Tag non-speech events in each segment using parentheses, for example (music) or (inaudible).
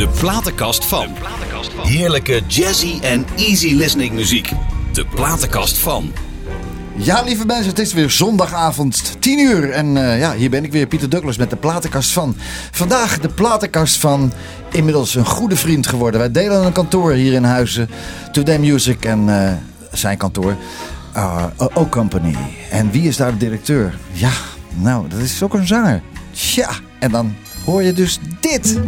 De platenkast van. Heerlijke jazzy en easy listening muziek. De platenkast van. Ja, lieve mensen, het is weer zondagavond, 10 uur. En uh, ja, hier ben ik weer, Pieter Douglas, met de platenkast van. Vandaag de platenkast van inmiddels een goede vriend geworden. Wij delen een kantoor hier in Huizen. Today Music en uh, zijn kantoor. Uh, o Company. En wie is daar de directeur? Ja, nou, dat is ook een zanger. Tja, en dan hoor je dus dit.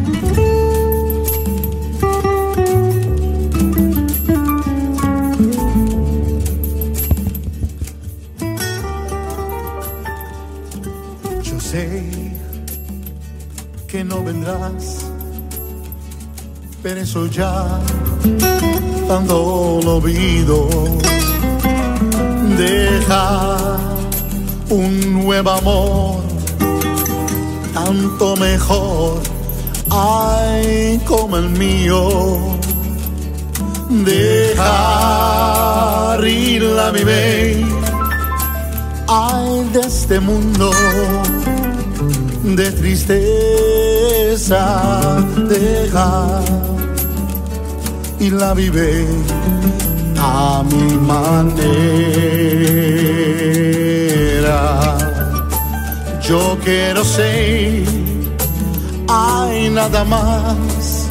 Pero eso ya dando olvido. Deja un nuevo amor tanto mejor, ay, como el mío. Dejar ir la vivir, ay, de este mundo de tristeza, dejar y la vive a mi manera. Yo quiero ser, hay nada más,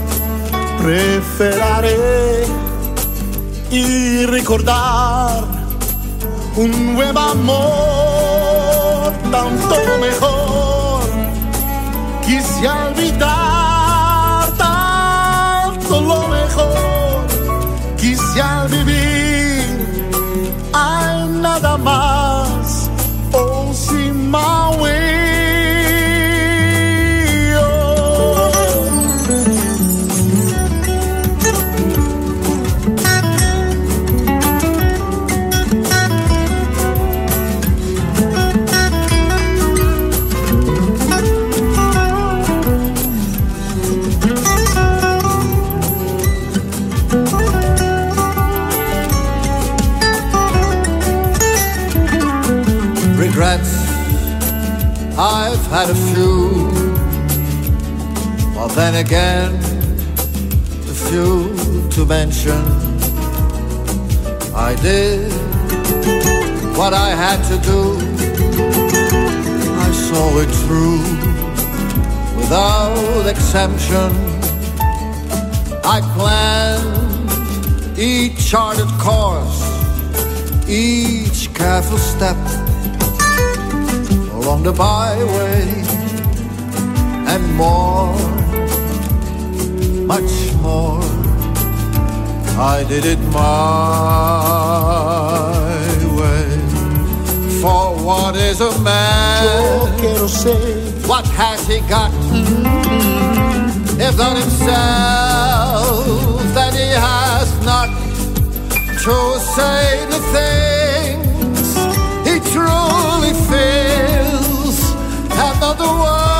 preferiré y recordar un nuevo amor, tanto then again, a few to mention. I did what I had to do. I saw it through without exemption. I planned each charted course, each careful step along the byway and more, much more. I did it my way. For what is a man? What has he got? If not himself, then he has not to say the things he truly feels, and not the words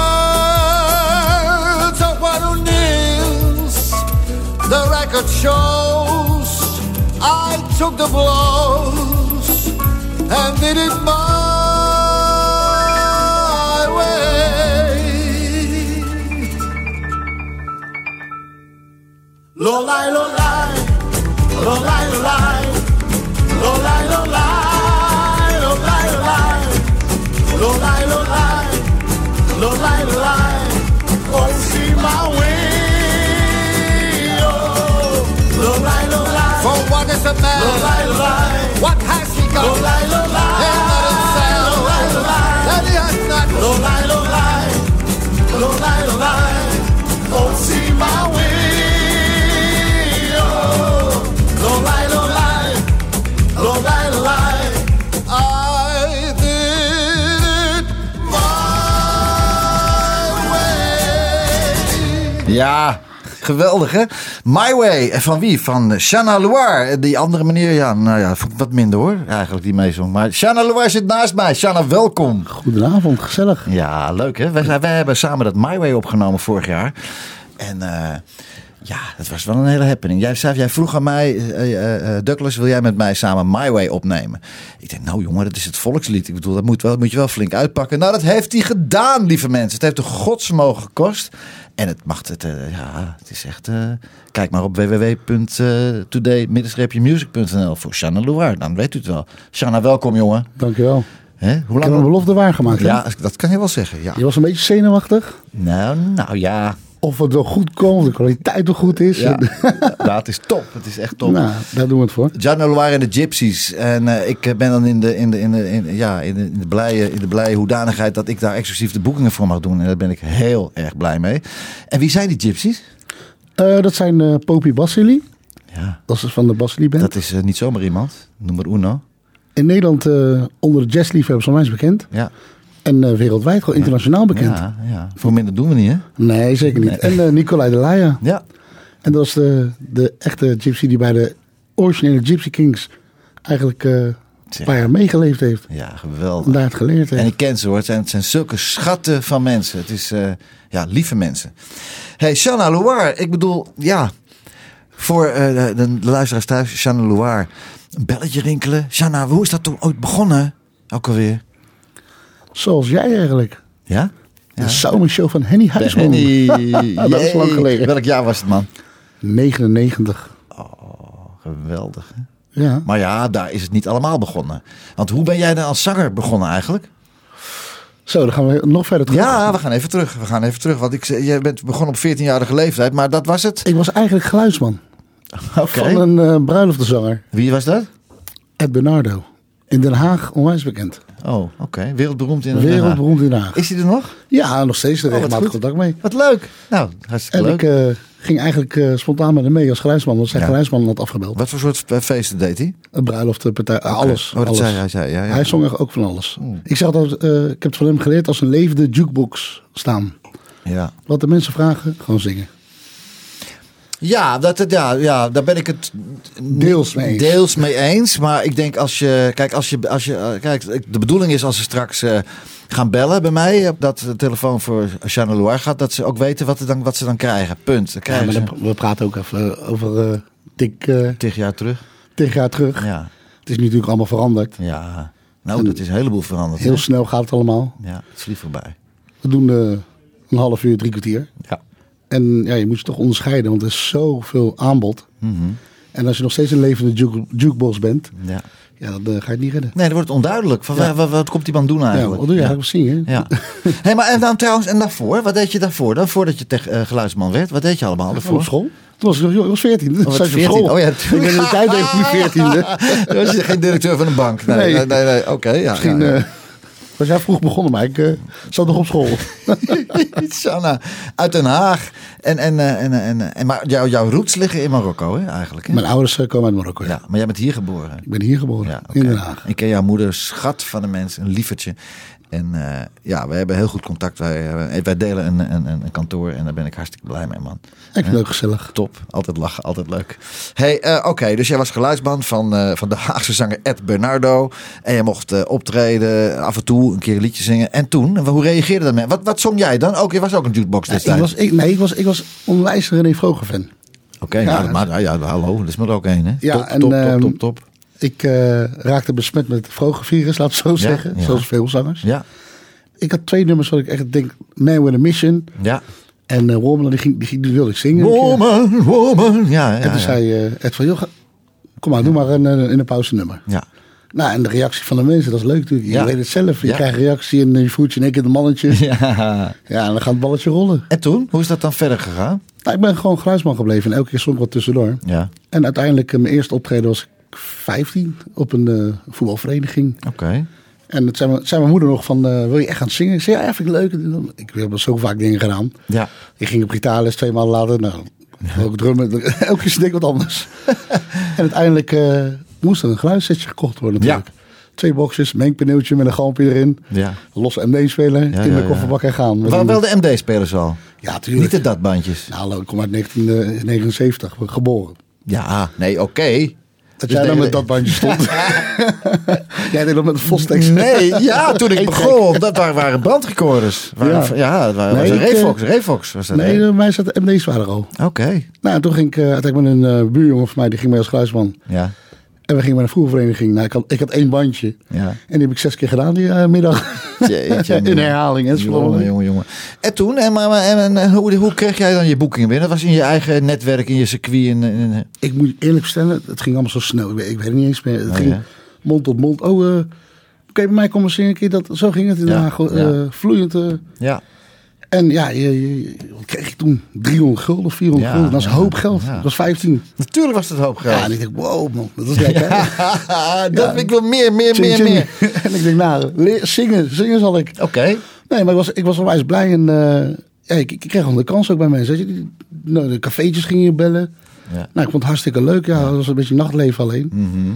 a. I took the blows and did it my way. Lo lie, lo lie, lo lie, lo lie, lo lie, lo lie, lo lie, lo lie, lo lie, lo lie, lo lie, For what is a man? What has he got? Lo lie, lo lie. Not. Lo lie, lo lie. That he has not. Lo lie, lo lie. Lo lie, lo lie. Oh, see my way. Oh, lo lo. Lo lo geweldig hè? My Way. En van wie? Van Shana Loire. Die andere meneer, ja, nou ja, wat minder hoor. Eigenlijk die meezong. Maar Shana Loire zit naast mij. Shana, welkom. Goedenavond, gezellig. Ja, leuk hè? Wij, wij hebben samen dat My Way opgenomen vorig jaar. En eh, Ja, dat was wel een hele happening. Jij, zei, jij vroeg aan mij, eh, Douglas, wil jij met mij samen My Way opnemen? Ik denk, nou jongen, dat is het volkslied. Ik bedoel, dat moet, wel, moet je wel flink uitpakken. Nou, dat heeft hij gedaan, lieve mensen. Het heeft een godsmogen gekost. En het mag het, ja, het is echt... kijk maar op www.today-music.nl voor Shanna Loire. Dan weet u het wel. Shanna, welkom jongen. Dankjewel. Hè? Hoe Ik heb een lang? belofte waargemaakt. hè? Ja, dat kan je wel zeggen. Ja. Je was een beetje zenuwachtig. Nou, nou ja. Of het wel goed komt, de kwaliteit wel goed is. ja. ja, (laughs) het is top. Het is echt top. nou, daar doen we het voor. Loire en de Gypsies. En eh, ik ben dan in de, in de, in de, in, ja, in de, in de, blije, in de blije hoedanigheid dat ik daar exclusief de boekingen voor mag doen. En daar ben ik heel erg blij mee. En wie zijn die Gypsies? Eh, dat zijn eh Popi Basili. Ja, Dat is van de Basili Band. dat is niet zomaar iemand. Noem maar Uno. In Nederland onder de jazzliefhebbers van mij is bekend. Ja, En eh, wereldwijd gewoon internationaal bekend. ja, ja. Voor minder doen we niet, hè? Nee, zeker niet. En eh, Nicolai de Laya. Ja. En dat was de, de echte gypsy die bij de originele Gypsy Kings eigenlijk eh, een paar jaar meegeleefd heeft. Ja, En geweldig. daar het geleerd heeft. En ik ken ze hoor. Het zijn, het zijn zulke schatten van mensen. Het is, ja, lieve mensen. hey, Shanna Loire. Ik bedoel, ja. Voor de, de luisteraars thuis, Shanna Loire. Een belletje rinkelen. Shanna, hoe is dat toen ooit begonnen? Ook alweer. Zoals jij eigenlijk. Ja? De zomershow van Henny Huisman. Henny. (laughs) Dat is lang geleden. Welk jaar was het, man? 99. Geweldig. Hè? Ja. Maar ja, daar is het niet allemaal begonnen. Want hoe ben jij dan als zanger begonnen eigenlijk? Zo, dan gaan we nog verder terug. Ja, we gaan even terug. We gaan even terug. Want ik, zei- je bent begonnen op 14-jarige leeftijd, maar dat was het. Ik was eigenlijk geluidsman van een uh, bruiloftenzanger. Wie was dat? Ed Bernardo. In Den Haag, onwijs bekend. Oh, oké. Wereldberoemd in Den Haag. Wereldberoemd in Den Haag. Is hij er nog? Ja, nog steeds. Er Oh, regelmatig contact mee. Wat leuk. Nou, hartstikke En leuk. ik eh, ging eigenlijk eh, spontaan met hem mee als geluidsman. Want zijn Ja. geluidsman had afgebeld. Wat voor soort eh, feesten deed hij? Een bruiloft, een partij, alles. Oh, dat alles. zei hij. Zei, ja, ja. Hij zong ook van alles. Ik zeg eh, ik heb het van hem geleerd als een levende jukebox staan. Ja, Wat de mensen vragen, gewoon zingen. Ja, dat, ja, ja daar ben ik het Deels mee eens. deels mee eens. Maar ik denk als je. Kijk, als je, als je eh, kijk de bedoeling is als ze straks eh, gaan bellen bij mij. eh, Dat de telefoon voor Jeanne Loire gaat. Dat ze ook weten wat, dan, wat ze dan krijgen. Punt. Dan Ja, krijgen maar ze dan- we praten ook even over eh dik eh tegen jaar terug. tegen jaar terug. Ja, Het is nu natuurlijk allemaal veranderd. ja. Nou, dat is een heleboel veranderd. Heel hè? snel gaat het allemaal. Ja, het is vliegt voorbij. We doen eh, een half uur, drie kwartier. Ja. En ja, je moet je toch onderscheiden, want er is zoveel aanbod. En als je nog steeds een levende juke, jukebox bent, ja. ja, dan eh, ga je het niet redden. Nee, dan wordt het onduidelijk. Van, Ja. wat, wat komt die man doen Ja, eigenlijk? wat doe je eigenlijk? Wat zingen? Ja. (laughs) hey, maar en dan trouwens, en daarvoor? Wat deed je daarvoor? Dan voordat je tech, eh, geluidsman werd? Wat deed je allemaal Voor daarvoor? op school? Toen was ik, was 14. Toen op 14? school. Oh ja, ik ben in de tijd denk ik nu 14. (laughs) Dan was je geen directeur van een bank. Nee, nee, Nee. nee. nee, Oké, ja. Misschien ja, ja. eh, was jij vroeg begonnen, maar ik eh, zat nog op school. (laughs) Sanna, uit Den Haag. En, en, eh, en, en, en, maar jou, jouw roots liggen in Marokko, hè, eigenlijk. Hè? Mijn ouders eh, komen uit Marokko. Ja. Ja, maar jij bent hier geboren. Ik ben hier geboren, Ja, in Den Haag. Ik ken jouw moeder, schat van een mens, een liefertje. En eh, ja, we hebben heel goed contact. Wij, eh, wij delen een, een, een kantoor en daar ben ik hartstikke blij mee, man. Vind het ook gezellig. Top, altijd lachen, altijd leuk. Hey, eh, oké, dus jij was geluidsman van, eh, van de Haagse zanger Ed Bernardo. En je mocht eh, optreden, af en toe een keer een liedje zingen. En toen, hoe reageerde dat? mee? Wat, wat zong jij dan? Ook, je was ook een jukebox Ja, ik destijds. was, ik, nee, ik was, ik was onwijs René Vroger fan. Oké, Ja, nou, maar ja, ja, hallo, dat is maar ook één, hè? Ja, top, en, top, top, ehm, top, top. Ik eh, raakte besmet met het Vroger-virus, laat het zo zeggen. ja. Zoals veel zangers. Ja, Ik had twee nummers wat ik echt denk, Man with a Mission. ja. En uh, Woman, die, ging, die, ging- die wilde ik zingen. een. Woman, woman. Ja, ja, En toen zei eh, Ed van, joh, kom maar, doe maar een, in een pauze nummer. Ja, Nou, en de reactie van de mensen, dat is leuk natuurlijk. Je Ja. weet het zelf. Je Ja. krijgt reactie en je voelt je in één keer de mannetje. (laughs) Ja. ja. en dan gaat het balletje rollen. En toen, hoe is dat dan verder gegaan? Nou, ik ben gewoon geluidsman gebleven en elke keer zong ik wat tussendoor. Ja, En uiteindelijk, mijn eerste optreden was 15 op een eh, voetbalvereniging. oké. En het zei, mijn- zei mijn moeder nog van, eh, wil je echt gaan zingen? Ik zei, ja, vind ik leuk. Ik heb zo vaak dingen gedaan. Ja, Ik ging op gitaarles twee maanden later. Nou, ook drummen. (laughs) Elke keer wat anders. (laughs) en uiteindelijk eh, moest er een geluidssetje gekocht worden natuurlijk. Twee boxjes, mengpaneeltje met een galmpje erin. ja. Losse MD-speler, Ja, in ja, de ja. kofferbak en gaan. Wel, wel de MD-spelers al. Ja, tuurlijk. Niet de datbandjes. Nou, ik kom uit 1979, geboren. Ja, nee, oké. Dat Dus jij dan met dat bandje stond. (laughs) jij deed dat met de Fostex. Nee, ja, (laughs) toen ik begon, dat waren, waren bandrecorders. Waren, ja. Ja. dat waren, Nee, was een ik, eh, Refox. Refox was dat. Nee, hè? bij mij zat de MD's waren er al. Oké, Nou, en toen ging ik uiteindelijk met een eh, buurjongen van mij, die ging mee als geluidsman. ja, En we gingen met een voervereniging. Nou, ik, had, ik had één bandje. ja. En die heb ik zes keer gedaan die eh, middag. (laughs) Jeetje, (laughs) In herhaling. En Jongen, jongen, jongen. En toen, en, maar, maar- en, en, hoe, hoe kreeg jij dan je boekingen binnen? Was in je eigen netwerk, in je circuit? Ik moet je eerlijk vertellen, het ging allemaal zo snel. Ik weet, ik weet het niet eens meer. Het Oh, ging ja. mond tot mond. Oh, eh oké, bij mij komen zingen een keer. Dat, zo ging het in Den Ja, Haag. eh, vloeiend. ja. En ja, je, je- wat kreeg ik toen? 300 gulden of 400 Ja, gulden. Dat is ja, een hoop geld. ja. Dat was 15. Natuurlijk was het hoop geld. Ja, en ik dacht, wow man, dat is (laughs) lekker. dat, Ik wil meer, meer, Ching, meer, ching. meer. (laughs) en ik denk, nou, leer- zingen, zingen zal ik. Oké. Nee, maar ik was, ik was onwijs blij. En eh, ja, ik, ik kreeg gewoon de kans ook bij mensen. Je, nou, de cafeetjes gingen je bellen. Ja. Nou, ik vond het hartstikke leuk. Ja, het was een beetje nachtleven alleen. Mhm.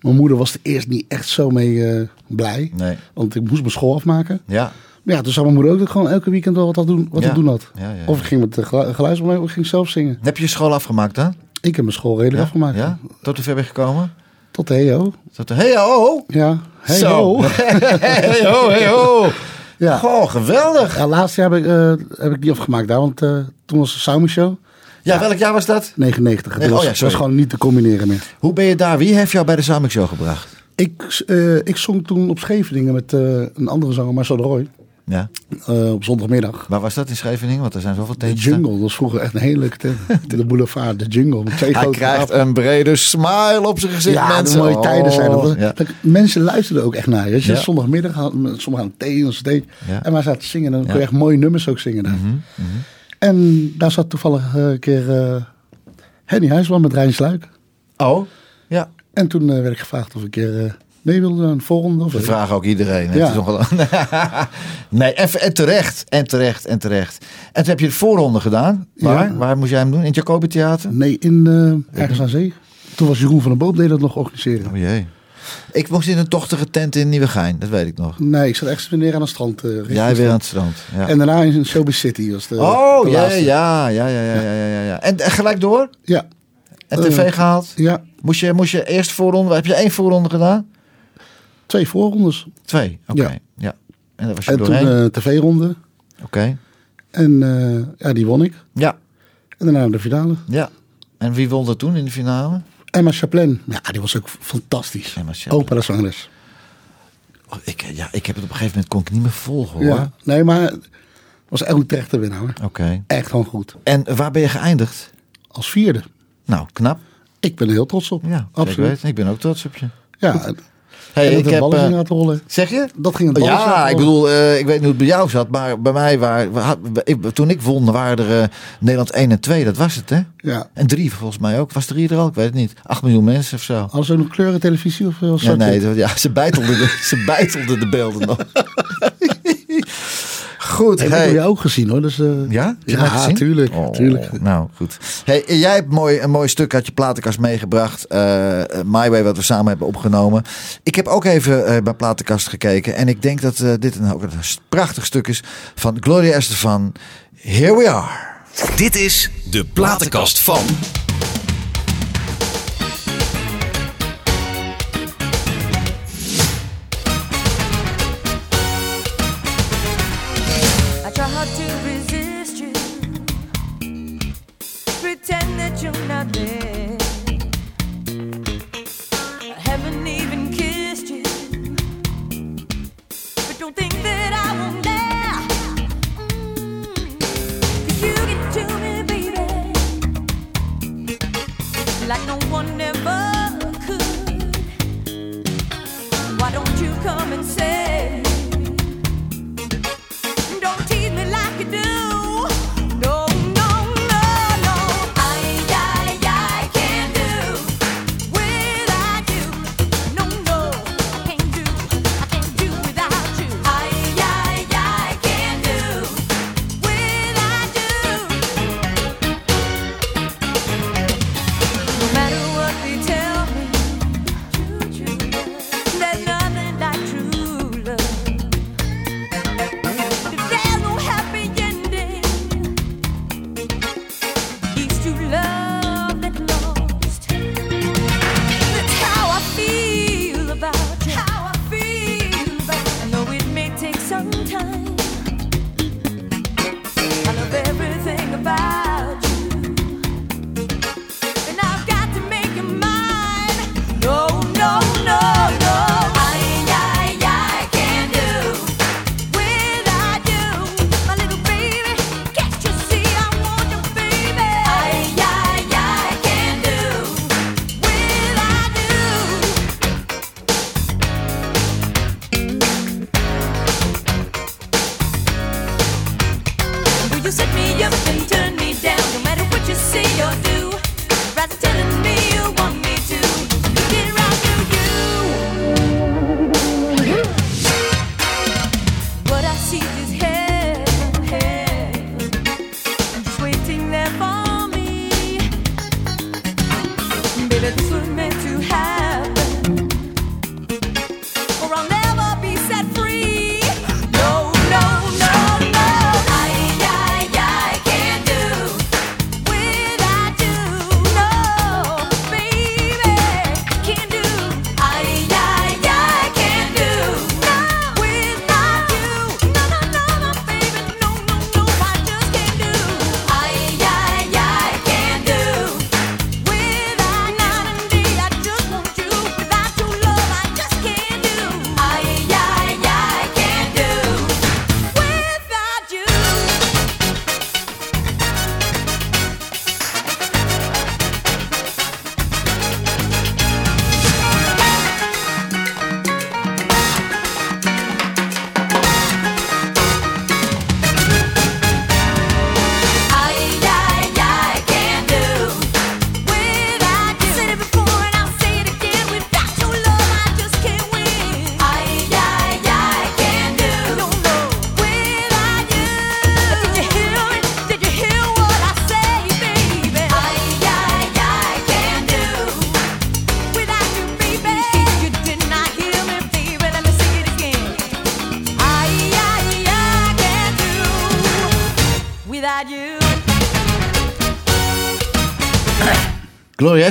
Mijn moeder was er eerst niet echt zo mee eh, blij. Nee. Want ik moest mijn school afmaken. Ja. Maar ja, toen zou mijn moeder ook dat gewoon elke weekend wel wat, had doen, wat Ja. doen had. Ja, ja, ja. Of ik ging met de gelu- geluidsman mee, of ik ging zelf zingen. Heb je je school afgemaakt dan? Ik heb mijn school redelijk afgemaakt. Ja? Tot hoe ver ben je gekomen? Tot de HEO. Tot de. Ja. Hey, Zo. ho. hey, ho, hey, ho. Ja. Goh, geweldig. Ja, laatste jaar heb ik, eh, heb ik die afgemaakt daar, want eh, toen was de Sound Show. Ja, welk jaar was dat? 99. Het Nee, was, oh was sorry. gewoon niet te combineren meer. Hoe ben je daar? Wie heeft jou bij de Samik Show gebracht? Ik, eh, ik zong toen op Scheveningen met een andere zanger, Marcel de Roy. Ja. eh, op zondagmiddag. Waar was dat in Scheveningen? Want er zijn zoveel De tentjes. Jungle, dat was vroeger echt een hele leuke tent. De boulevard, de Jungle. Met twee Hij krijgt een brede smile op zijn gezicht, Ja, mensen. de mooie tijden zijn dat. Oh, ja. Dat- Mensen luisterden ook echt naar je. Je, Ja. Zondagmiddag, hadden- sommigen aan thee, of stage. Ja. En wij zaten te zingen. En dan. Mhm, kon je echt mooie nummers ook zingen daar. En daar zat toevallig eh, een keer eh, Henny Huisman met Rijn Sluik. Oh, ja. En toen werd ik gevraagd of ik een keer mee wilde het volgende. Of We vragen ook iedereen. Ja. Het is (laughs) nee, en, en terecht. En terecht. En terecht. En toen heb je de voorronde gedaan. Waar? Ja. Waar moest jij hem doen? In het Jacobi Theater? Nee, in eh, ergens aan zee. Toen was Jeroen van den Boop deed dat nog organiseren. Oh jee. Ik moest in een tochtige tent in Nieuwegein. Dat weet ik nog. Nee, ik zat echt weer aan het strand. richting Jij weer aan het strand. Ja. En daarna in Showbiz City was de oh, de ja, ja, ja, ja, ja, ja, ja, ja. En, en gelijk door? Ja, En tv Eh, gehaald? ja, Moest je, moest je eerst voorronde? Heb je één voorronde gedaan? Twee voorrondes. Twee. Oké. Ja. Ja. En daar was je En toen de tv-ronde. Oké. En eh, ja, die won ik. Ja. En daarna de finale. Ja. En wie won er toen in de finale? Emma Chaplin. Ja, die was ook fantastisch. Emma Chaplin. Opera-zangeres. Oh, ik, ja, ik heb het op een gegeven moment kon ik niet meer volgen hoor. Ja. Nee, maar het was echt een terechte winnaar. hoor. Oké. Echt gewoon goed. En waar ben je geëindigd? Als vierde. Nou, knap. Ik ben er heel trots op. Ja, absoluut. Ik ben ook trots op je. Ja, Hey, ik heb, ballen eh, ging rollen. zeg je? Dat ging het ballen Ja, ik bedoel, eh, ik weet niet hoe het bij jou zat, maar bij mij waren, toen ik won, waren er eh, Nederland 1 en 2, dat was het hè? Ja. En 3 volgens mij ook. Was er hier er al? Ik weet het niet. 8 miljoen mensen of zo. Ze ook nog kleuren televisie of was Ja, nee, ja, ze bijtelden de, (laughs) ze bijtelden de beelden nog. (laughs) Goed, hey. heb je ook gezien hoor. Dus, eh, Ja? Ja gezien? tuurlijk. Oh, tuurlijk. Nou, goed. Hey, jij hebt mooi, een mooi stuk uit je platenkast meegebracht. eh My Way, wat we samen hebben opgenomen. Ik heb ook even eh, bij platenkast gekeken. En ik denk dat eh, dit een, ook een prachtig stuk is van Gloria Estefan. Here we are. Dit is de platenkast van.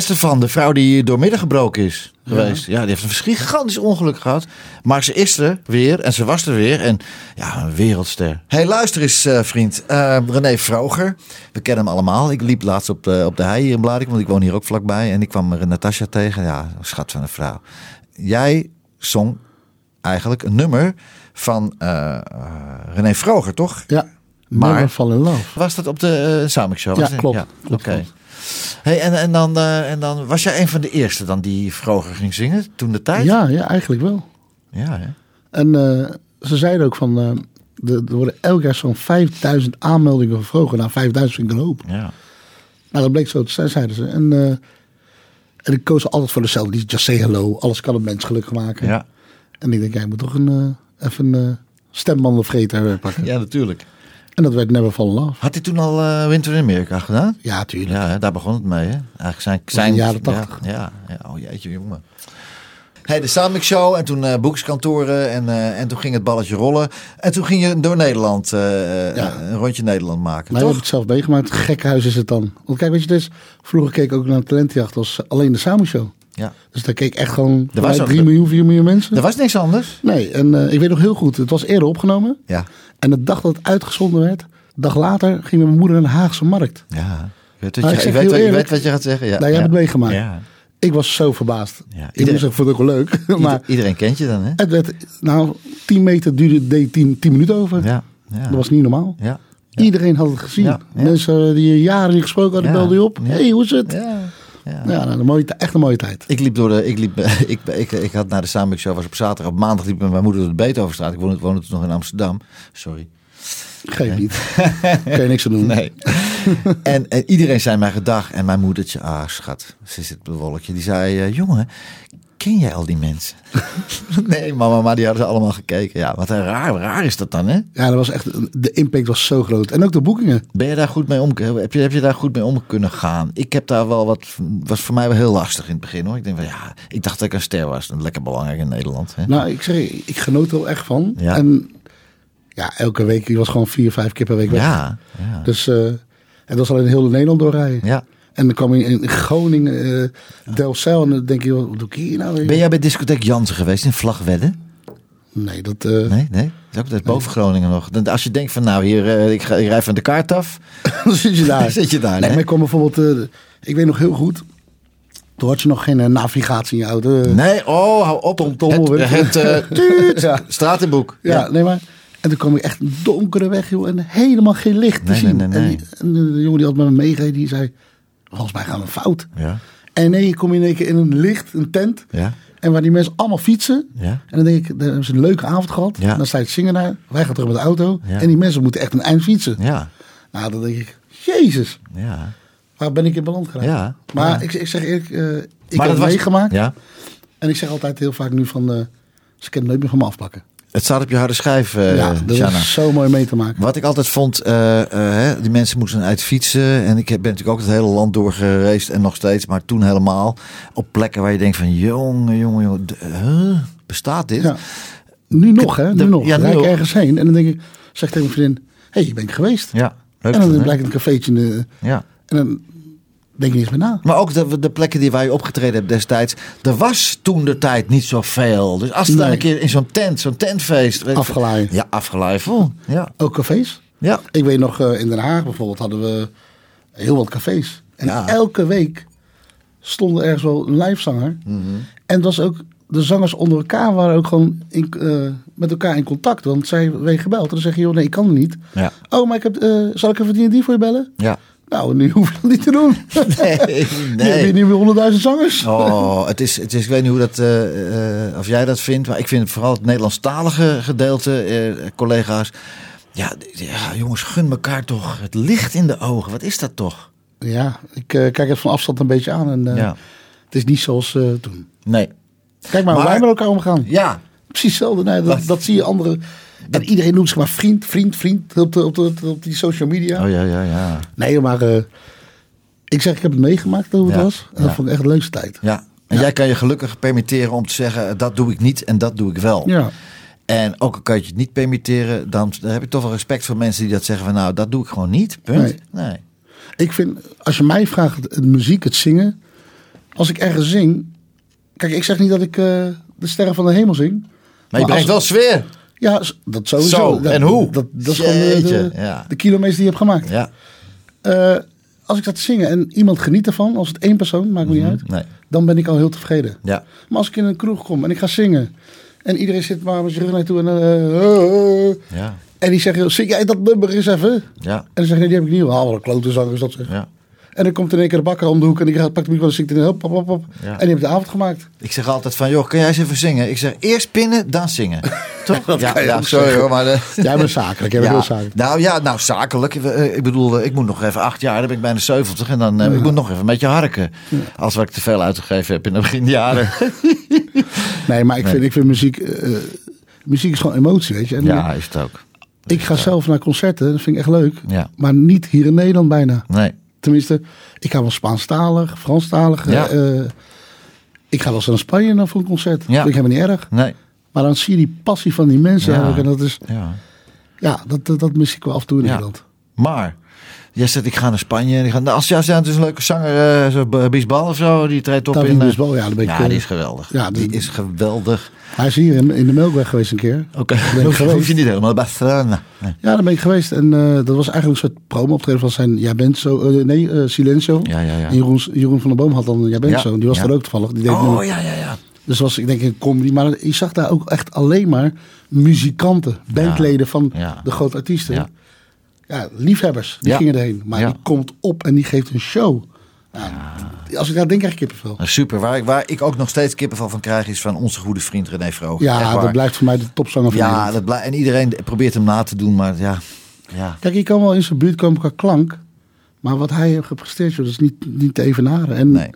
Estefan, de vrouw die doormidden gebroken is geweest. Ja, die heeft een gigantisch ongeluk gehad. Maar ze is er weer en ze was er weer. En ja, een wereldster. hey, luister eens eh, vriend. Eh, René Vroger. We kennen hem allemaal. Ik liep laatst op de, op de hei hier in Bladik, want ik woon hier ook vlakbij. En ik kwam er Natasja tegen. Ja, schat van een vrouw. Jij zong eigenlijk een nummer van eh, René Vroger, toch? Ja, Maar- Fall in Love. Was dat op de uh, Show? Ja, klopt. Ja, Klopt, Oké. Hey, en, en, dan, eh, en dan was jij een van de eerste dan die Vroger ging zingen toen de tijd? Ja, ja, eigenlijk wel. Ja, hè? En eh, ze zeiden ook van, eh, de- er worden elk jaar zo'n 5000 aanmeldingen van Vroger. Nou, 5000 vind ik een hoop. ja. Nou, dat bleek zo te zijn, zeiden ze. En, en ik koos altijd voor dezelfde. Die Just Say Hello. Alles kan het mens gelukkig maken. Ja. En ik denk, jij moet toch een, even een stembandenvreter pakken. ja, natuurlijk. En dat werd Never Fall in Love. Had hij toen al eh, Winter in Amerika gedaan? Ja, tuurlijk. Ja, hè, daar begon het mee. Hè? Eigenlijk zijn, in zijn de jaren 80. Ja, ja, ja. Oh jeetje, jongen. Hey, de Samik Show en toen eh boekskantoren en, eh, en toen ging het balletje rollen. En toen ging je door Nederland, Ja. een rondje Nederland maken, Maar je toch? het zelf meegemaakt. Gekkenhuis is het dan. Want kijk, weet je, dus vroeger keek ik ook naar Talentjacht als alleen de Samen Show. Ja. Dus daar keek echt gewoon Er was ook- 3 miljoen, 4 miljoen mensen. Er was niks anders. Nee, en ik weet nog heel goed, het was eerder opgenomen. Ja. En de dag dat het uitgezonden werd, een dag later ging mijn moeder naar de Haagse Markt. Ja. Ik weet wat, Maar je, ik ik weet, eerlijk, weet wat je gaat zeggen. Ja. Nou, jij ja. hebt het meegemaakt. Ja. Ik was zo verbaasd. Ja, Ik iedereen- moest zeggen, vond het ook wel leuk. maar Ieder- iedereen kent je dan, hè? het werd, nou, 10 meter duurde deed 10, 10 minuten over. Ja. ja. Dat was niet normaal. Ja. Iedereen had het gezien. Mensen die jaren niet gesproken hadden, Ja, belden je op. hey, hoe is het? Ja. Ja. Ja, nou, een mooie, echt een mooie tijd. Ik liep door de. Ik, liep, (laughs) ik, ik, ik, had naar de Samik Show, was op zaterdag. Op maandag liep met mijn moeder door de Beethovenstraat. Ik woonde, woonde toen nog in Amsterdam. Sorry. Geef niet. Kan je niks aan doen. Nee. en, en iedereen zei mij gedag. En mijn moedertje, ah schat, ze zit op een wolkje. Die zei, eh, jongen, ken jij al die mensen? (laughs) nee, mama, maar die hadden ze allemaal gekeken. Ja, wat een raar, raar is dat dan, hè? Ja, dat was echt, de impact was zo groot. En ook de boekingen. Ben je daar goed mee om? Heb je, heb je daar goed mee om kunnen gaan? Ik heb daar wel wat. Was voor mij wel heel lastig in het begin hoor. Ik denk van ja, ik dacht dat ik een ster was. Dat is lekker belangrijk in Nederland. Hè? Nou, ik zeg, ik genoot er wel echt van. Ja. En ja, elke week, die was gewoon vier, vijf keer per week weg. ja, ja. Dus, eh en dat was alleen heel Nederland doorrijden. ja. En dan kwam je in Groningen, eh Delfzijl. En dan denk je, wat doe ik hier nou weer? Ben jij bij discotheek Jansen geweest in Vlagwedde? Nee, dat... eh, Nee, nee. Dat is ook boven Groningen nog. Als je denkt van nou hier, eh, ik, ga, ik rij van de kaart af. (laughs) dan zit je daar. (laughs) Zit je daar, Nee, hè? maar ik kwam bijvoorbeeld... ik weet nog heel goed... Toen had je nog geen navigatie in je auto. Nee, oh, hou op. Tom, Tom, het het eh, (laughs) tuut, Ja. stratenboek. Ja, nee maar. En toen kwam ik echt een donkere weg, joh. En helemaal geen licht te zien. nee, En, die- en de, jongen die had met me die zei... Volgens mij gaan we fout. Ja. En nee, je kom in één keer in een licht, een tent. Ja. En waar die mensen allemaal fietsen. Ja. En dan denk ik, dan hebben ze een leuke avond gehad. Ja. Dan sta je het zingen daar. Wij gaan terug met de auto. Ja. En die mensen moeten echt een eind fietsen. Ja. Nou, dan denk ik, jezus. Ja. Waar ben ik in beland geraakt? Ja. Maar. Ik, ik zeg eerlijk, eh, ik Maar heb het meegemaakt. Ja. En ik zeg altijd heel vaak nu van, eh, ze kunnen nooit meer van me afpakken. Het staat op je harde schijf, eh ja, dat Shanna. is zo mooi mee te maken. Wat ik altijd vond, eh, eh, hè, die mensen moesten uit fietsen. En ik heb- ben natuurlijk ook het hele land doorgereisd en nog steeds, maar toen helemaal. Op plekken waar je denkt van, jongen, jongen, jongen, huh? bestaat dit? Ja. Nu nog, hè? Nu de- nog. ja, nu ik ergens heen en dan denk ik, zeg tegen mijn vriendin, hé, hey, je bent geweest. Ja, leuk. en dan hè? blijkt een cafeetje in de, ja. en dan denk je niet meer na. Maar ook de, de plekken die waar je opgetreden hebt destijds. Er was toen de tijd niet zoveel. Dus als het dan een keer in zo'n tent, zo'n tentfeest. Afgeleid. Ja, afgeleid vol. Ja. Ook cafés. Ja. Ik weet nog, eh, in Den Haag bijvoorbeeld hadden we heel wat cafés. En Ja. elke week stond er ergens wel een livezanger. Mhm. En was ook, de zangers onder elkaar waren ook gewoon in, eh, met elkaar in contact. Want zij werden gebeld. En dan zeg je, joh, nee, ik kan het niet. Ja. Oh, maar ik heb, eh, zal ik even die en die voor je bellen? Ja. Nou, nu hoef je dat niet te doen. (laughs) Nee, Je hebt hier nu weer honderdduizend zangers. Oh, (laughs) het is, het is, ik weet niet hoe dat, eh, eh, of jij dat vindt, maar ik vind vooral het Nederlandstalige gedeelte, eh, collega's. Ja, jongens, gun elkaar toch het licht in de ogen. Wat is dat toch? Ja, ik kijk het van afstand een beetje aan. En Ja. het is niet zoals toen. Nee. Kijk maar hoe wij met elkaar omgaan. Ja. Precies hetzelfde. Nee, dat, dat zie je anderen. En iedereen noemt zich maar vriend, vriend, vriend op, de, op, de, op die social media. Oh ja, ja, ja. Nee, maar eh, ik zeg, ik heb het meegemaakt hoe het Ja, was. En dat vond ik echt de leukste tijd. Ja. En jij kan je gelukkig permitteren om te zeggen, dat doe ik niet en dat doe ik wel. Ja. En ook al kan je het niet permitteren, dan, heb ik toch wel respect voor mensen die dat zeggen van nou, dat doe ik gewoon niet. Punt. Nee. Nee. Ik vind, als je mij vraagt, het muziek, het zingen, als ik ergens zing... Kijk, ik zeg niet dat ik eh, de sterren van de hemel zing. Maar je brengt wel sfeer. Ja, dat sowieso. Zo, Dat- en hoe? Dat, dat is gewoon de, Jeetje, de, ja. de kilometers die je hebt gemaakt. Ja. Eh, als ik dat zingen en iemand geniet ervan, als het één persoon, maakt me niet uit, Nee. dan ben ik al heel tevreden. Ja. Maar als ik in een kroeg kom en ik ga zingen en iedereen zit maar met zijn rug naartoe en, eh, eh, eh, Ja. en die zeggen, zing jij dat nummer eens even? Ja. En dan zeg nee, die heb ik niet. Wat een klote zanger is dat zeg. Ja. En dan komt in één keer de bakker om de hoek en die pakt de microfoon en zingt in hop, hop, hop. Ja. En die heeft de avond gemaakt. Ik zeg altijd van, joh, kan jij eens even zingen? Ik zeg, eerst pinnen, dan zingen. (laughs) Toch? Ja, ja, sorry hoor, maar... de- (laughs) Jij bent zakelijk, jij bent ja, heel zakelijk. Nou ja, nou zakelijk. Eh, Ik bedoel, eh, ik moet nog even acht jaar, dan ben ik bijna 70 en dan eh, ik moet nog even een beetje harken. Als wat ik te veel uitgegeven heb in de beginjaren. (laughs) Nee, maar ik, Vind, ik vind muziek, eh, muziek is gewoon emotie, weet je. En ja, is het ook. Ik ga zelf naar concerten, dat vind ik echt leuk. Ja. Maar niet hier in Nederland bijna. Nee. Tenminste, ik ga wel Spaanstalig, Franstalig. Ja. eh, ik ga wel eens naar Spanje naar voor een concert. Ja. Vind ik helemaal niet erg. Nee. Maar dan zie je die passie van die mensen. Ja. En dat is, Ja. ja, dat, dat, dat mis ik wel af en toe in. Nederland. Maar, jij zegt ik ga naar Spanje. En ik ga, nou, als jij het is een leuke zanger, eh zo Bisbal of zo, die treedt op in... eh, Bisbal, ja, daar ben ik, ja, eh, die is geweldig. ja, die die- is geweldig. Hij is hier in, in de Melkweg geweest een keer. Oké, ben ik (laughs) hoef, je- niet helemaal Barcelona. Nee. Ja, daar ben ik geweest. En dat was eigenlijk een soort promo-optreden van zijn Jij bent zo... nee, Silencio. Ja, ja, ja. En Jeroen, Jeroen van der Boom had dan Jij bent zo. Die was er ook toevallig. Die deed Oh, ja, ja, ja. Dus was ik denk een comedy. Maar je zag daar ook echt alleen maar muzikanten, bandleden van de grote artiesten. Ja. Liefhebbers, die Ja. gingen erheen. Maar Ja. die komt op en die geeft een show. Nou, Als ik daar denk, krijg ik kippenvel. Nou, super. Waar ik, waar ik ook nog steeds kippenvel van krijg, is van onze goede vriend René Vroog. Ja, dat blijft voor mij de topzanger van Ja, dat blijft. En iedereen probeert hem na te doen, maar ja. ja. Kijk, je kan wel in zijn buurt komen qua klank. Maar wat hij heeft gepresteerd, dat is niet, niet te evenaren. En Nee.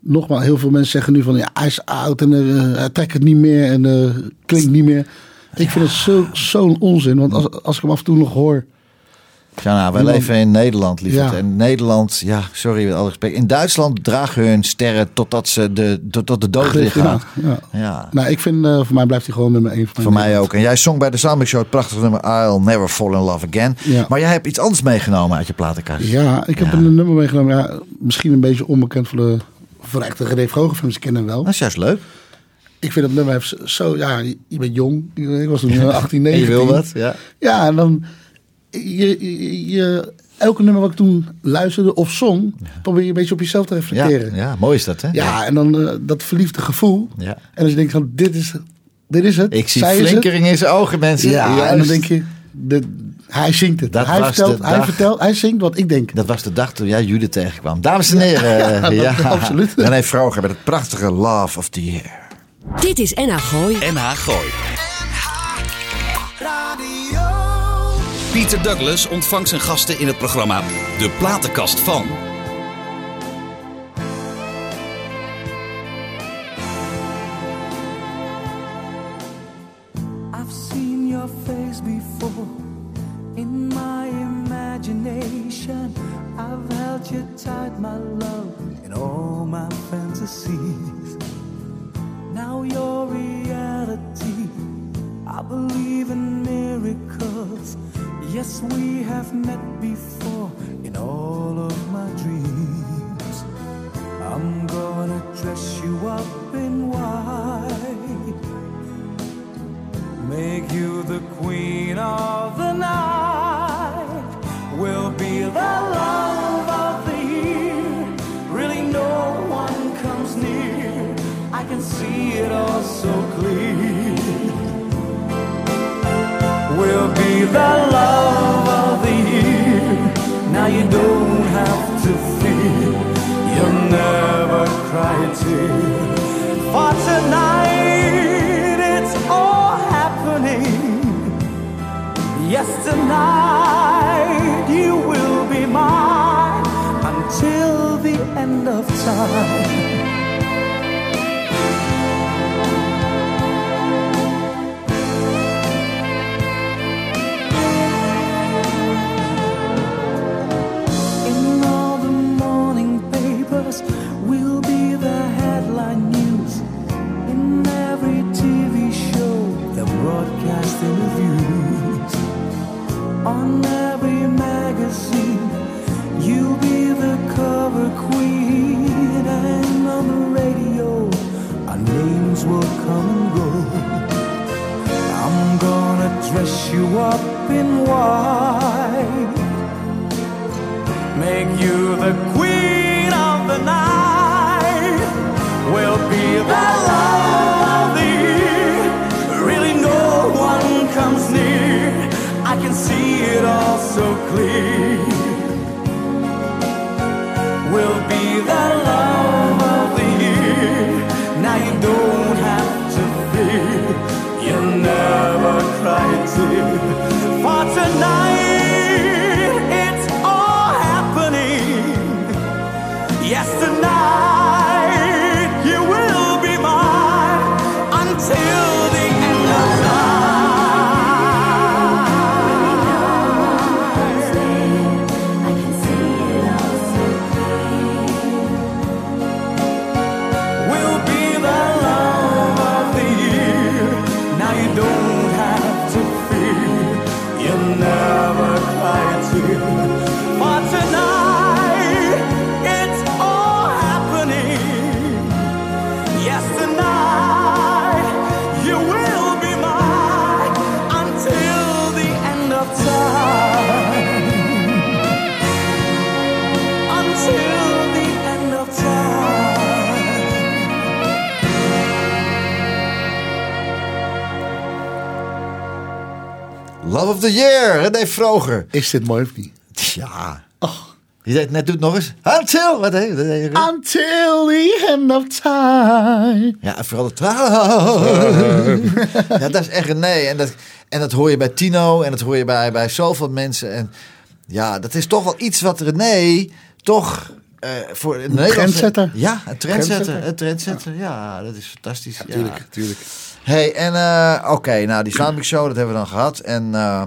nogmaals, heel veel mensen zeggen nu van... Ja, hij is oud en eh, hij trekt het niet meer en eh, klinkt niet meer. Ik vind het zo- zo'n onzin. Want als, als ik hem af en toe nog hoor... Ja, nou, wij leven in Nederland, lieverd. Ja. En Nederland, ja, sorry met alle respect. In Duitsland dragen hun sterren totdat ze de, tot, tot de dood liggen. ja, ja. Nou, ik vind, eh, voor mij blijft hij gewoon nummer één. van Voor mij ook. En jij zong bij de Soundmix Show het prachtige nummer I'll Never Fall in Love Again. Ja. Maar jij hebt iets anders meegenomen uit je platenkast. Ja, ik heb een nummer meegenomen. Ja, misschien een beetje onbekend voor de, echte René Vroger-fans. Ik ken hem wel. Dat is juist leuk. Ik vind dat nummer zo... Ja, je bent jong. Ik was toen eh, (laughs) 18, 19. En je wil wat, ja. Ja, en dan... Je, je, je- elke nummer wat ik toen luisterde of zong... probeer je een beetje op jezelf te Ja, reflecteren. Ja, ja, mooi is dat, hè? en dan eh, dat verliefde gevoel. Ja. En als je denkt van, dit is, dit is het. Ik zie flinkering in zijn ogen, mensen. Ja, Juist. en dan denk je... De, hij zingt het. Dat hij, was vertelt, hij dag. vertelt, hij zingt wat ik denk. Dat was de dag toen jij Judith tegenkwam. Dames en heren. (laughs) Ja, dat- absoluut. René Vroger met het prachtige Love of the Year. Dit is NH Gooi. NH Gooi. Pieter Douglas ontvangt zijn gasten in het programma De Platenkast van. on every magazine. You'll be the cover queen, and on the radio, our names will come and go. I'm gonna dress you up in white, make you the queen. Clear. Of the Year, René Vroger. Is dit mooi of niet? Ja. Je deed net, doe het nog eens. Until, wat heet Until the end of time. Ja, vooral het Ja, dat is echt René. En dat, en dat hoor je bij Tino en dat hoor je bij, bij zoveel mensen. En ja, dat is toch wel iets wat René toch eh, voor een Nederlandse- trendsetter. Ja, een trendsetter. Een trendsetter. Ja, dat is fantastisch. Ja, Tuurlijk, tuurlijk. Hey, en eh, oké, nou die Soundmix Show, dat hebben we dan gehad. En eh,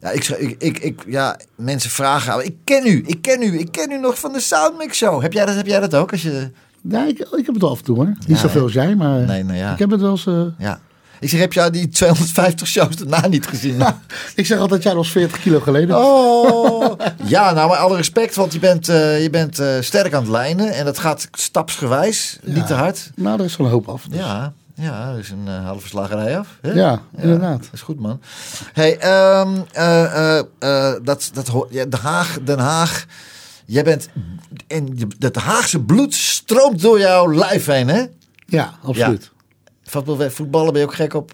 ja, ik, ik, ik, ja, mensen vragen, ik ken u, ik ken u, ik ken u nog van de Soundmix Show. Heb jij dat, heb jij dat ook? Als je, Ja, ik, ik heb het wel af en toe hoor. Niet Ja, zoveel als jij, maar Nee, nou ja. ik heb het wel eens... eh, ja. Ik zeg, heb jij die 250 shows daarna niet gezien? (laughs) ik zeg altijd, jij was 40 kilo geleden. Oh, ja, nou, maar alle respect, want je bent, je bent sterk aan het lijnen en dat gaat stapsgewijs, niet te hard. Nou, er is wel een hoop af. dus. Ja, ja, dus een eh, halve slagerij af. Hè? Ja, inderdaad. Dat is goed, man. Hey, ehm, eh, eh, dat, dat, ho- ja, Den Haag, Den Haag. Jij bent, en dat Haagse bloed stroomt door jouw lijf heen, hè? Ja, absoluut. Voetbal- Voetballen ben je ook gek op,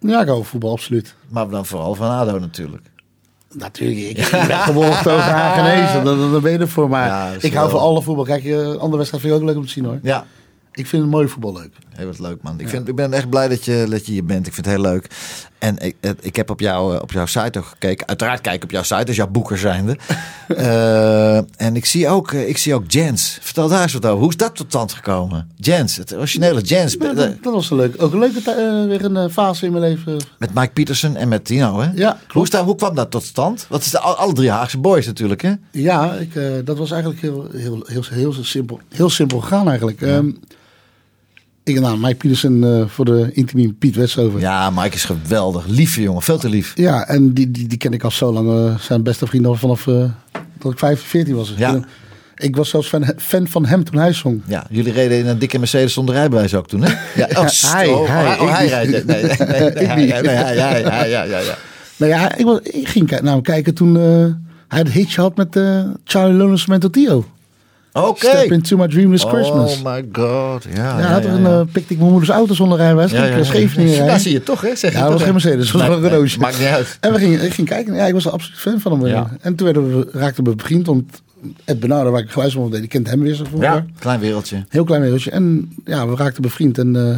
Ja, ik hou voetbal, absoluut. maar dan vooral van ADO natuurlijk. Natuurlijk, ik, ik (laughs) ben geboren over Hagenezen, dan, dan ben je ervoor. Maar Ja, dat is ik hou wel- van alle voetbal. Kijk, andere wedstrijd vind ik ook leuk om te zien hoor. Ja, Ik vind mooi voetbal leuk. Heel wat leuk, man. Ik, vind, ik ben echt blij dat je, dat je hier bent. Ik vind het heel leuk. En ik, ik heb op, jou, op jouw site ook gekeken. Uiteraard kijk ik op jouw site, als jouw boeker zijnde. (laughs) Eh, en ik zie, ook, eh, ik zie ook Jens. Vertel daar eens wat over. Hoe is dat tot stand gekomen? Jens, het originele Jens. Ja, dat, dat was leuk, ook een leuke eh, weer een eh, fase in mijn leven. met Mike Peterson en met Tino, hè? Ja, Hoe, dat, hoe kwam dat tot stand? Wat is de, al- alle drie Haagse boys natuurlijk, hè? Ja, ik, eh, dat was eigenlijk heel, heel, heel, heel, simpel, heel simpel gegaan eigenlijk. Ehm, ik nou, Mike Pietersen eh, voor de intimie Piet Westhoven. Ja, Mike is geweldig. Lieve jongen, veel te lief. Ja, en die, die, die ken ik al zo lang. eh, zijn beste vriend al vanaf eh, dat ik 15, 14 was. Ja. Ik was zelfs fan, fan van hem toen hij zong. Ja, jullie reden in een dikke Mercedes zonder rijbewijs ook toen, hè? Ja, (laughs) oh, hij, oh, hij, oh, hij rijdt. Nee, nee, nee, (laughs) nee, hij- nee, hij- hij- hij- ja, ja, ja. Nou ja, ik, was, ik ging naar hem kijken toen hij het hitje had met Charlie Lones Mental Oké. Step into my dreamless Christmas. Oh my god. Ja, ja, ja, had er een, ja. eh, pikte ik mijn moeders auto zonder rijbewijs. Ja, Ja, ja, Daar rijden. zie je toch, hè? Zeg Ja, dat was geen? Mercedes, dat was een Renaultje. Maakt niet uit. En we gingen, ik ging kijken. Ja, ik was er absoluut fan van hem. Ja. En toen werden we, raakten we bevriend. Want Ed Bernardo, waar ik geluid van deed, die kent hem weer zo vroeger. Ja, klein wereldje. Heel klein wereldje. En ja, we raakten bevriend. En eh,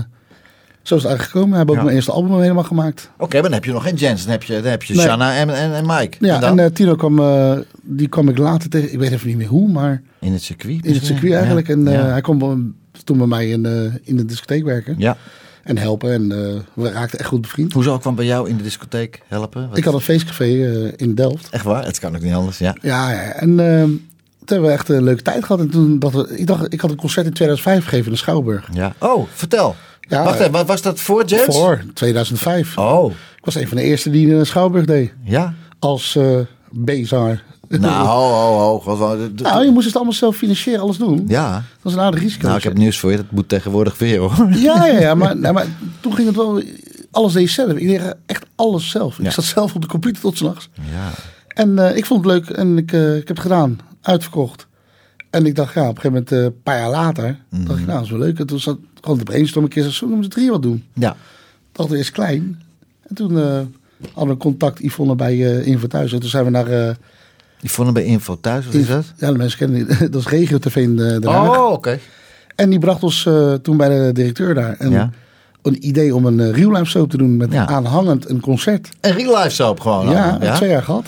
zo is het eigenlijk gekomen. We hebben ook Ja. mijn eerste album helemaal gemaakt. Oké, maar dan heb je nog geen Jens. Dan heb je, dan heb je Nee. Shanna en, en, en Mike. Ja, en eh, Tino kwam, eh, die kwam ik later tegen. Ik weet even niet meer hoe, maar in het circuit. in het circuit eigenlijk. En eh, hij kwam toen bij mij in, in de discotheek werken. ja. En helpen. En we raakten echt goed bevriend. Hoezo kwam bij jou in de discotheek helpen? Wat- Ik had een feestcafé in Delft. Echt waar? Het kan ook niet anders, ja. Ja, en toen hebben we echt een leuke tijd gehad. En toen dacht we, ik dacht, ik had een concert in 2005 gegeven in de Schouwburg. ja. Oh, vertel. Ja, Wacht even, wa- was dat voor Jens? Voor 2005. Oh, Ik was een van de eerste die in de Schouwburg deed. ja. Als eh B-zanger. Nou, ho, ho, ho. Wat- wat- (laughs) Nou, je moest het allemaal zelf financieren, alles doen. Ja. Dat was een aardig risico. Nou, ik heb nieuws voor je. Dat moet tegenwoordig weer, hoor. (laughs) Ja, ja, ja maar, (laughs) nou, maar toen ging het wel... Alles deed je zelf. Ik deed echt alles zelf. Ik Ja. zat zelf op de computer tot s'nachts. Ja. En eh, ik vond het leuk en ik, eh, ik heb het gedaan. Uitverkocht. En ik dacht, ja, op een gegeven moment, eh, een paar jaar later, dacht Mhm. ik, nou, dat is wel leuk. En toen zat gewoon de brainstorm een keer, zo moeten we drie wat doen. Ja. dacht eerst klein. En toen eh, hadden we contact Yvonne bij eh Info Thuis. En toen zijn we naar... Die vonden bij Info thuis, wat is dat? Ja, de mensen kennen die. (laughs) Dat is Regio TV in Den Haag. Oh, oké. En die bracht ons toen bij de directeur daar. En Ja. een idee om een uh, real life show te doen met Ja. aanhangend een concert. En real life soap gewoon. ja, allemaal, twee jaar gehad.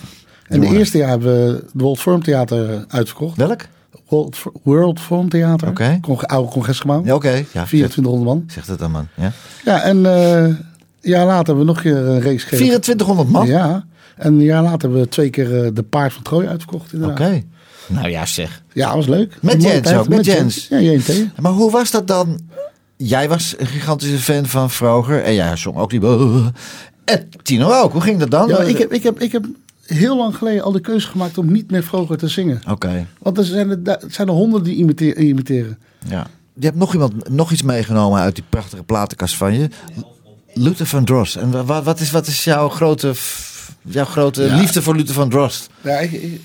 En de Jongen. eerste jaar hebben we het World Forum Theater uitverkocht. Welk? World, World Forum Theater. Oké. Con- oude congresgebouw. Ja, oké. Ja, zeg, 2400 man. zeg dat dan, man. Ja. Ja, en eh, een jaar later hebben we nog een keer een race gegeven. 2400 man? Ja. En een jaar later hebben we twee keer eh, de paard van Troje uitverkocht. Inderdaad. Oké. Nou ja, zeg. Ja, was leuk. Met Jens ook, met Jens. Ja, JNT. Maar hoe was dat dan? Jij was een gigantische fan van Vroger. En jij zong ook die... En Tino ook. Hoe ging dat dan? Ja, ik heb, ik, heb, ik heb heel lang geleden al de keuze gemaakt om niet meer vroeger te zingen. Oké. Want er zijn er, er zijn er honderden die imiteer- imiteren. Ja. Je hebt nog iemand, nog iets meegenomen uit die prachtige platenkast van je. Luther van Drost. En wa- wa- wat is, wat is jouw grote, jouw grote Ja. liefde voor Luther van Drost? Ja, ik, ik,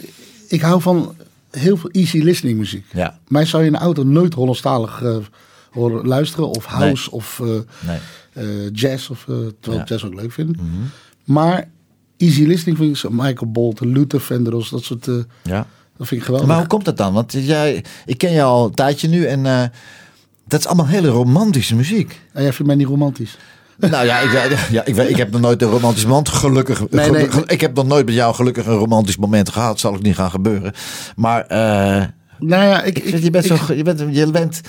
ik hou van heel veel easy listening muziek. Ja. Mij zou je in de auto nooit Hollandstalig eh, horen luisteren. Of house Nee. of eh, Nee. eh, jazz. Of, terwijl Ja. Mhm. ik jazz ook leuk vind. Maar easy listening vind ik zo. Michael Bolton, Luther Vandross, dat soort... eh, Ja. dat vind ik geweldig. Maar hoe komt dat dan? Want jij, ik ken jou al een tijdje nu en eh, dat is allemaal hele romantische muziek. En jij vindt mij niet romantisch. Nou ja, ik, ja, ik, ik heb nog nooit een romantisch moment gelukkig. Nee, nee, Ik heb nog nooit met jou gelukkig een romantisch moment gehad. Zal ook niet gaan gebeuren. Maar eh, Nou ja, ik... ik, je, bent zo, je, bent, je bent,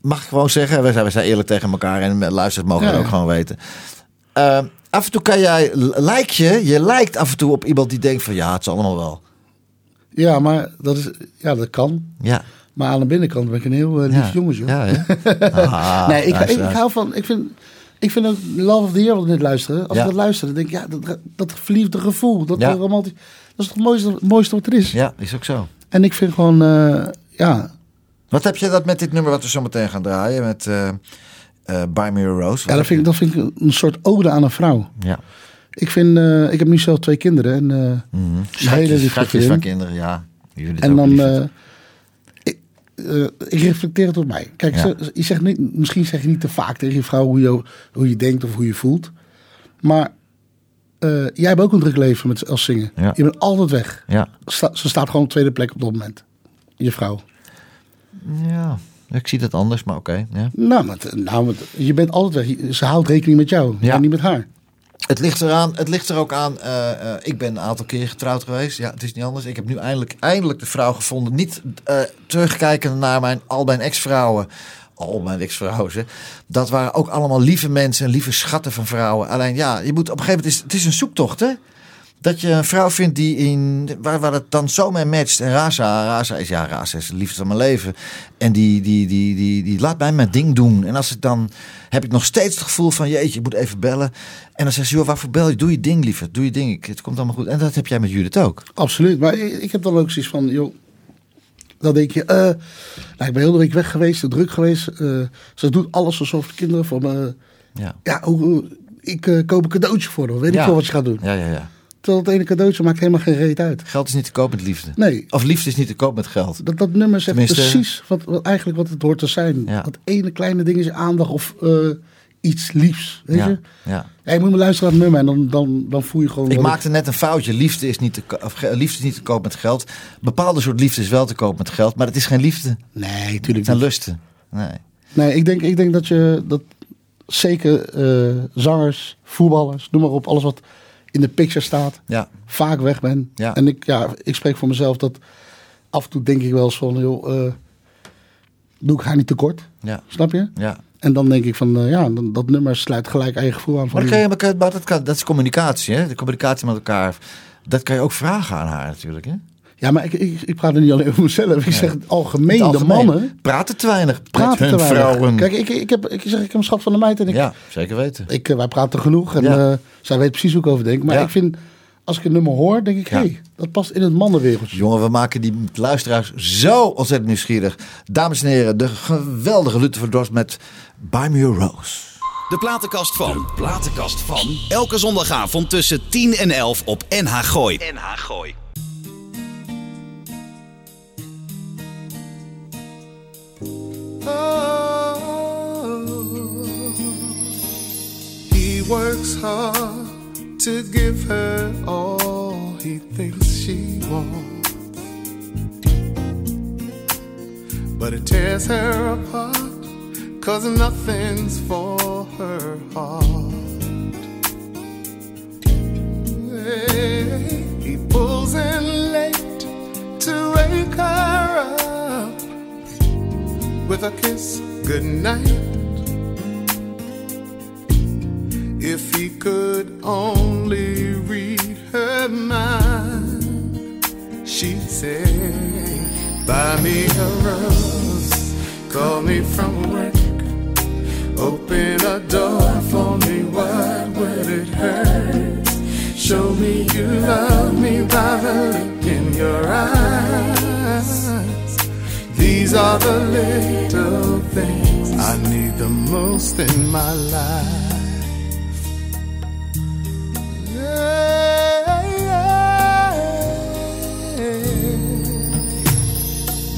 mag ik gewoon zeggen, we zijn, we zijn eerlijk tegen elkaar en luisteraars mogen Ja. het ook gewoon weten. Eh, af en toe kan jij, lijk je, je lijkt af en toe op iemand die denkt van ja, het is allemaal wel. Ja, maar dat, is, ja, dat kan. Ja. Maar aan de binnenkant ben ik een heel eh, lief ja. jongens, joh. Ja, ja. (laughs) Ah, nee, ik, ik, ik hou van... Ik vind, ik vind ook Love of the Year wat net luisteren. Als ik dat luister, dan denk ik... Ja, dat, dat verliefde gevoel. Dat Ja. romantisch... Dat is het mooiste, het mooiste wat er is. Ja, is ook zo. En ik vind gewoon... eh, ja, Wat heb je dat met dit nummer wat we zo meteen gaan draaien? Met eh eh Buy Me a Rose. Ja dat, vind ik, dat vind ik een soort ode aan een vrouw. Ja. Ik vind... eh, ik heb nu zelf twee kinderen. En eh Mhm. een hele van kinderen, ja. Jullie En dan... eh, ik, ik reflecteer het op mij. Kijk, Ja. ze- je zegt niet, misschien zeg je niet te vaak tegen je vrouw hoe je, hoe je denkt of hoe je voelt. Maar eh, jij hebt ook een druk leven met, als zingen. Ja. Je bent altijd weg. ja. Sta- ze staat gewoon op tweede plek op dat moment. Je vrouw. ja, ik zie dat anders, maar oké. ja. Nou, maar, nou maar je bent altijd Ze houdt rekening met jou. Ja. Niet met haar. Het ligt eraan, het ligt er ook aan. eh, eh, ik ben een aantal keer getrouwd geweest. Ja, het is niet anders. Ik heb nu eindelijk, eindelijk de vrouw gevonden. Niet eh terugkijken naar mijn, al mijn ex-vrouwen. Al mijn ex-vrouwen. Dat waren ook allemaal lieve mensen, lieve schatten van vrouwen. Alleen ja, je moet op een gegeven moment. Is, het is een zoektocht, hè? Dat je een vrouw vindt die in, waar, waar het dan zo mee matcht. En Raza, Raza is ja, Raza is de liefde van mijn leven. En die, die, die, die, die laat mij mijn ding doen. En als ik dan heb ik nog steeds het gevoel van jeetje, ik moet even bellen. En dan zegt ze, joh, waarvoor bel je? Doe je ding, liever. Doe je ding. Ik- Het komt allemaal goed. En dat heb jij met Judith ook. Absoluut. Maar ik, ik heb dan ook zoiets van, joh. Dan denk je, eh, nou, ik ben heel de week weg geweest, te druk geweest. eh, ze doet alles alsof de kinderen van me. Ja. Ja, hoe, ik eh, koop een cadeautje voor. Weet ik veel wat je gaat doen. Ja, ja, ja. Terwijl het ene cadeautje maakt helemaal geen reet uit. Geld is niet te koop met liefde. Nee. Of liefde is niet te koop met geld. Dat, dat nummer zegt Tenminste- precies wat, wat eigenlijk wat het hoort te zijn. Ja. Dat ene kleine ding is aandacht of eh, iets liefs. Weet Ja, je? ja. Ja, je moet maar luisteren naar het nummer en dan, dan, dan voel je gewoon... Ik maakte net een foutje. Liefde is, niet te, ko- of, liefde is niet te koop met geld. Bepaalde soort liefde is wel te koop met geld. Maar het is geen liefde. Het Nee, tuurlijk zijn niet. lusten. Nee. Nee, ik denk, ik denk dat je dat zeker eh, zangers, voetballers, noem maar op, alles wat in de picture staat, Ja. vaak weg ben. Ja. En ik, ja, ik spreek voor mezelf dat af en toe denk ik wel eens van, joh, eh, doe ik haar niet tekort, Ja. snap je? Ja. En dan denk ik van, eh, ja, dan, dat nummer sluit gelijk aan je gevoel aan. Van, Maar, je, maar dat, kan, dat is communicatie, hè? De communicatie met elkaar. Dat kan je ook vragen aan haar natuurlijk, hè? Ja, maar ik, ik, ik praat er niet alleen over mezelf. Ik zeg het algemeen, Het de algemeen. mannen praten te weinig. praten met te hun weinig. vrouwen. Kijk, ik, ik, heb, ik zeg, ik heb een schat van de meid en ik, ja, zeker weten. Ik, eh, wij praten genoeg en Ja. eh, zij weet precies hoe ik over denk. Maar Ja. ik vind, als ik een nummer hoor, denk ik, Ja. hé, hey, dat past in het mannenwereldje. Jongen, we maken die luisteraars zo ontzettend nieuwsgierig. Dames en heren, de geweldige Luther van Dorst met Buy Me a Rose. De platenkast van. De platenkast van. Elke zondagavond tussen 10 en 11 op NH Gooi. NH Gooi. Oh. He works hard to give her all he thinks she wants. But it tears her apart, cause nothing's for her heart. He pulls in late with a kiss goodnight. If he could only read her mind, she'd say, Buy me a rose, call me from work, open a door for me, what would it hurt? Show me you love me by the look in your eyes. These are the little things I need the most in my life.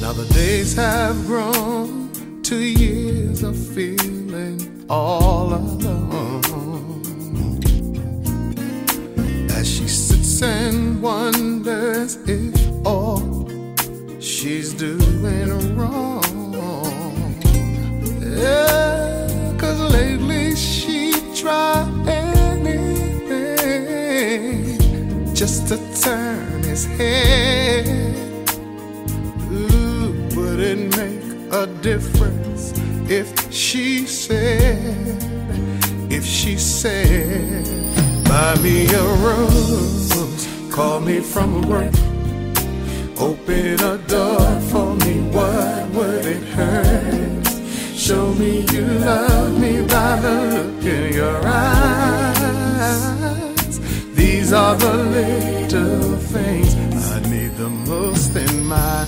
Now the days have grown to years of feeling all alone. As she sits and wonders tried anything just to turn his head. Ooh, would it make a difference if she said, if she said, buy me a rose, call me from work, open a door for me, what would it hurt? Show me you love me by the look in your eyes. These are the little things I need the most in my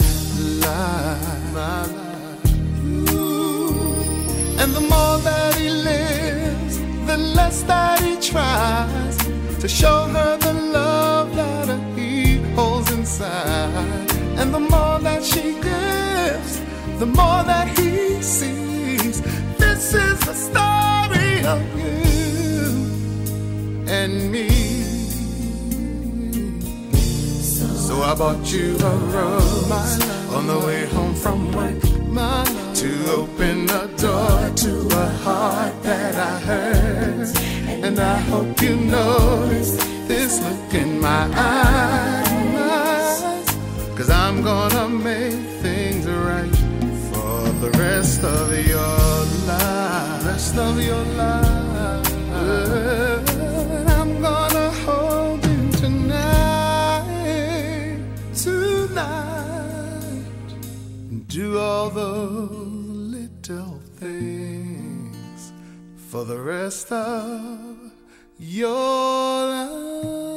life. Ooh. And the more that he lives, the less that he tries to show her the love that he holds inside. And the more that she gives, the more that he sees. Of you and me. So I bought you a rose on the way home from work to open a door to a heart that I heard. And I hope you notice this look in my eyes. Cause I'm gonna make things right for the rest of your life. Rest of your life. I'm gonna hold you tonight. Tonight. Do all those little things for the rest of your life.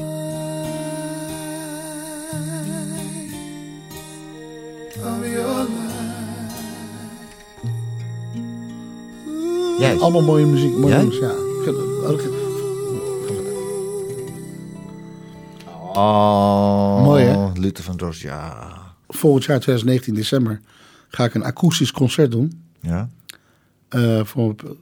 Juist. Allemaal mooie muziek. Mooie muziek, ja. Oh, Mooi, hè? Luther van Drost, ja. Volgend jaar 2019 december ga ik een akoestisch concert doen. Ja, eh, voor een be-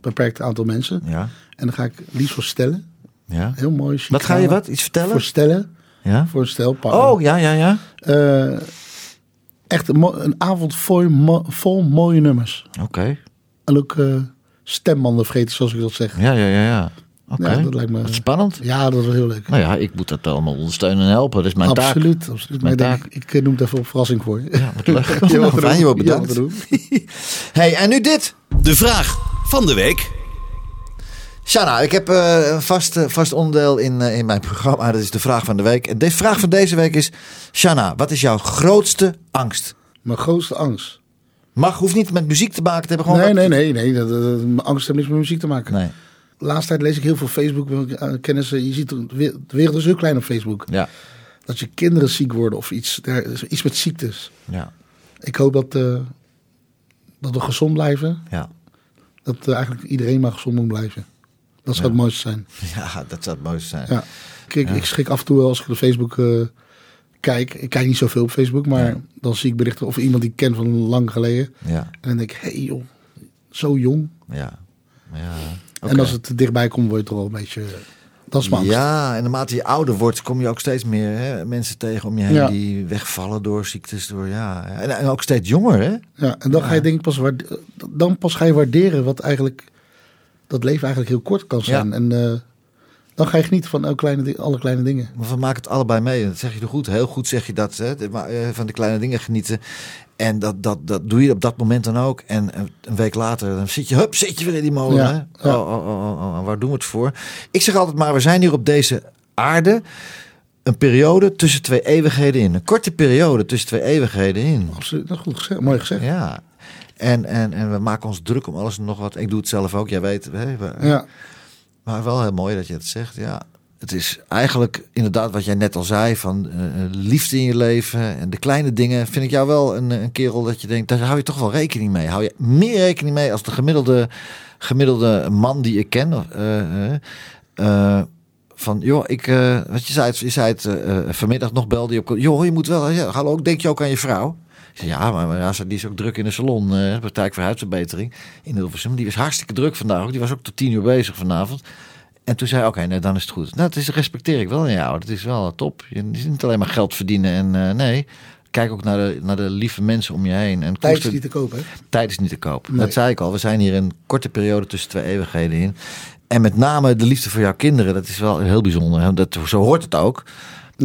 beperkt aantal mensen. ja, En dan ga ik Lies voor stellen. ja. Heel mooi. Wat ga je wat? Iets vertellen? Voor stellen. Ja? Voor een stel. pa- Oh, ja, ja, ja. Eh, echt een, avond vol, mo- vol mooie nummers. Oké. En ook eh stembanden vergeten, zoals ik dat zeg. Ja, ja, ja, ja. Oké. Ja, dat lijkt me- spannend. Ja, dat was heel leuk. Nou ja, ik moet dat allemaal ondersteunen en helpen. Dat is mijn taak. absoluut, absoluut. Maar Mijn ik, denk, ik eh, noem het even op verrassing voor je. Ja, wat leuk. (laughs) Je Nou, fijn, je wordt bedankt. (laughs) Hey, en nu dit. De vraag van de week. Shana, ik heb eh, een vast, eh, vast onderdeel in, in mijn programma. Dat is de vraag van de week. En de vraag van deze week is... Shana, wat is jouw grootste angst? Mijn grootste angst. Mag, hoeft niet met muziek te maken te hebben. Gewoon Nee, nee, nee. nee. Dat, angst heeft niks met muziek te maken. Nee, De laatste tijd lees ik heel veel Facebook eh, kennissen. Je ziet, de we- de wereld is heel klein op Facebook. ja, Dat je kinderen ziek worden of iets, iets met ziektes. ja, Ik hoop dat, eh, dat we gezond blijven. ja. Dat eh, eigenlijk iedereen maar gezond moet blijven. Dat zou het mooiste zijn. (laughs) Ja, dat zou het mooiste zijn. Ja. Kijk, ik schrik af en toe wel als ik op Facebook kijk. Ik kijk niet zoveel op Facebook, maar dan zie ik berichten of iemand die ik ken van lang geleden. Ja, En dan denk ik, hé hey joh, zo jong. ja. ja. En als het dichtbij komt, word je toch wel een beetje... Dat is mijn. Ja, en naarmate je ouder wordt, kom je ook steeds meer hè, mensen tegen om je heen Ja. die wegvallen door ziektes. Door, ja. en, en ook steeds jonger, hè? Ja, en dan ga je denk ik pas, dan pas ga je waarderen wat eigenlijk dat leven eigenlijk heel kort kan zijn. En eh, dan ga je genieten van elke kleine, alle kleine dingen. Maar we maken het allebei mee. Dat zeg je er goed. Heel goed zeg je dat. Hè? Eh, Van de kleine dingen genieten. En dat, dat, dat doe je op dat moment dan ook. En een- een week later, dan zit je, hup, zit je weer in die molen. Ja, hè? ja. Oh, oh, oh, oh, oh, en waar doen we het voor? Ik zeg altijd maar, we zijn hier op deze aarde een periode tussen twee eeuwigheden in. Een korte periode tussen twee eeuwigheden in. Absoluut, dat is goed gezegd, mooi gezegd. Ja. En, en, en we maken ons druk om alles en nog wat. Ik doe het zelf ook, jij weet. Hè? we- Ja, maar wel heel mooi dat je het zegt. Ja, het is eigenlijk inderdaad wat jij net al zei: van eh, eh, liefde in je leven en de kleine dingen. Vind ik jou wel een, een kerel dat je denkt, daar hou je toch wel rekening mee. Hou je meer rekening mee als de gemiddelde, gemiddelde man die ik ken. eh, eh, eh, van joh, ik, eh, wat je zei, je zei het eh, eh, vanmiddag nog belde je op. Joh, je moet wel. Ja, hallo, denk je ook aan je vrouw? Zei, ja, maar, maar die is ook druk in de salon. eh Praktijk voor Huidverbetering in Hilversum. Die was hartstikke druk vandaag ook. Die was ook tot tien uur bezig vanavond. En toen zei hij, oké, nee, dan is het goed. Nou, dat is, respecteer ik wel in jou. Dat is wel top. Je is niet alleen maar geld verdienen. En eh, nee, kijk ook naar de, naar de lieve mensen om je heen. En tijd is niet te kopen. Hè? tijd is niet te koop. Nee. Dat zei ik al. We zijn hier een korte periode tussen twee eeuwigheden in. En met name de liefde voor jouw kinderen. Dat is wel heel bijzonder. Dat, zo hoort het ook.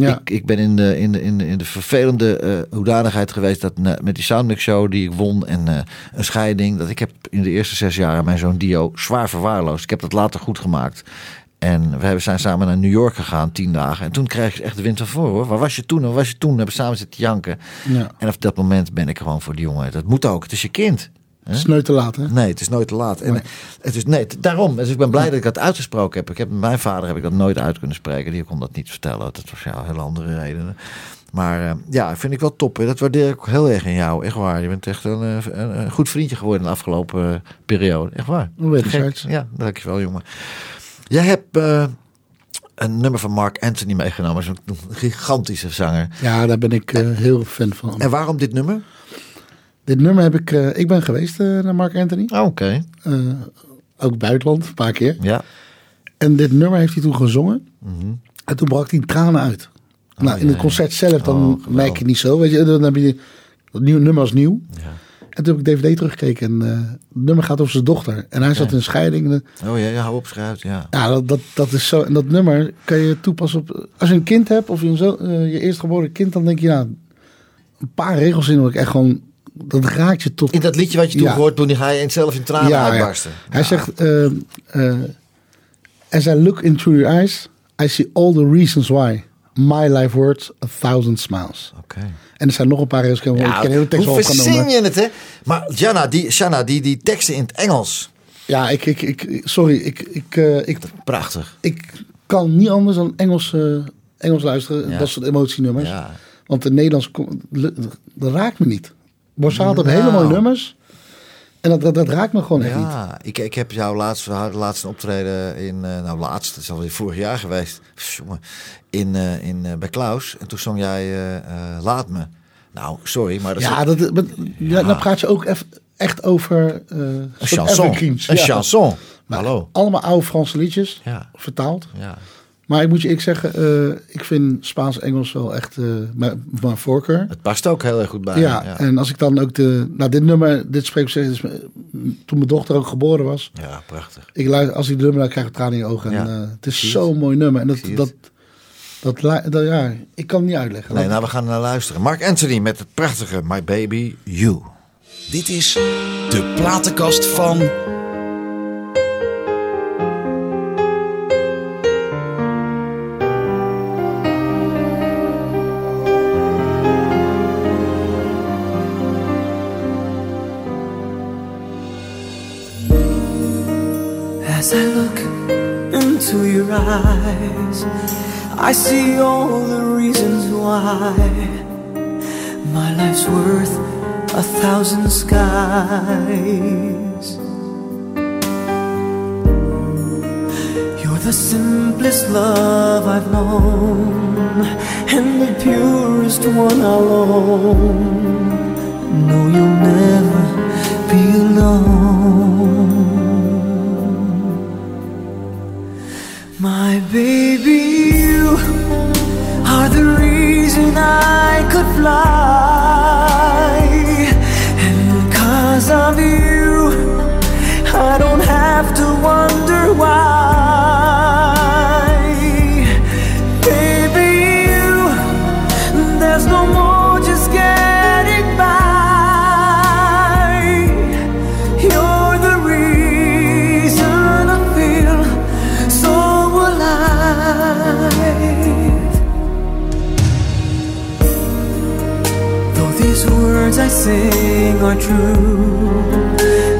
Ja. Ik, ik ben in de, in de, in de, in de vervelende eh, hoedanigheid geweest dat met die Soundmix Show die ik won en eh, een scheiding. Dat ik heb in de eerste zes jaar mijn zoon Dio zwaar verwaarloosd. Ik heb dat later goed gemaakt. En we hebben- zijn samen naar New York gegaan, tien dagen. En toen kreeg ik echt de wind van voor hoor. Waar was je toen? Waar was je toen? We hebben samen zitten janken. Ja. En op dat moment ben ik gewoon voor die jongen. Dat moet ook. Het is je kind. Sneu te laat, hè? Nee, het is nooit te laat. En Nee. het is, nee, daarom. Dus ik ben blij dat ik dat uitgesproken heb. Ik heb met mijn vader heb ik dat nooit uit kunnen spreken. Die kon dat niet vertellen. Dat was ja, hele andere redenen. Maar eh, ja, vind ik wel top. hè. Dat waardeer ik heel erg in jou. Echt waar. Je bent echt een, eh, een, een goed vriendje geworden in de afgelopen eh, periode. Echt waar. Wederzijds. Ja, dankjewel jongen. Jij hebt een nummer van Mark Anthony meegenomen. Zo'n gigantische zanger. Ja, daar ben ik heel fan van. En waarom dit nummer? Dit nummer heb ik... eh, ik ben geweest eh, naar Mark Anthony. Oh, Oké. Eh, ook buitenland, een paar keer. Ja. En dit nummer heeft hij toen gezongen. En toen brak hij tranen uit. nou, in het concert zelf, dan Oh, merk je niet zo. Weet je, dan heb je dat nieuwe nummer als nieuw. Ja. En toen heb ik DVD teruggekeken. En het nummer gaat over zijn dochter. En hij zat in een scheiding. Oh ja, ja hou op, schrijf. Ja. ja, dat, dat, dat is zo. En dat nummer kan je toepassen op. Als je een kind hebt of je, een zo, je eerstgeboren kind, dan denk je, nou, een paar regels in. Wat ik echt gewoon. Dat raakt je tot. In dat liedje wat je toen Ja. gehoord, toen ga je zelf in tranen Ja, ja. uitbarsten. Hij zegt: eh, eh, As I look into your eyes, I see all the reasons why. My life worth a thousand smiles. Oké. En er zijn nog een paar regels. Ik ik ken de hele tekst hoe verzin je het, hè? Maar Jana, die, Shanna, die, die teksten in het Engels. Ja, ik, ik, ik, sorry, ik, ik, eh, ik, Prachtig. ik kan niet anders dan Engels, Engels luisteren. Ja. Dat soort emotienummers. Ja. Want in Nederlands, dat raakt me niet. Borsaal had Nou. hele mooie nummers. En dat, dat, dat raakt me gewoon echt niet. Ja, ik, ik heb jou laatst, we hadden laatst een optreden in, eh, nou laatst, is alweer vorig jaar geweest, jongen, in, eh, in, eh, bij Klaus. En toen zong jij Laat Me. Nou, sorry, maar dat is Ja, dat, maar, ja, dan praat je ook eff- echt over een chanson. Een Ja. chanson. Maar Hallo. Allemaal oude Franse liedjes, vertaald. Ja. Maar ik moet je ik zeggen, eh, ik vind Spaans-Engels wel echt eh, mijn, mijn voorkeur. Het past ook heel erg goed bij. Ja, ja. en als ik dan ook de... Nou, dit nummer, dit spreekt zich... dus, toen mijn dochter ook geboren was. ja, prachtig. Ik luister, als ik het nummer, dan krijg ik tranen in je ogen. Ja. En, eh, het is zo'n mooi nummer. En dat, dat, dat, dat, dat- ja, ik kan het niet uitleggen. Nee, nou, we gaan naar luisteren. Mark Anthony met het prachtige My Baby You. Dit is de platenkast van. As I look into your eyes, I see all the reasons why my life's worth a thousand skies. You're the simplest love I've known, and the purest one I'll own. No, you'll never be alone. My baby, you are the reason I could fly. And because of you, I don't have to wonder why. Are true,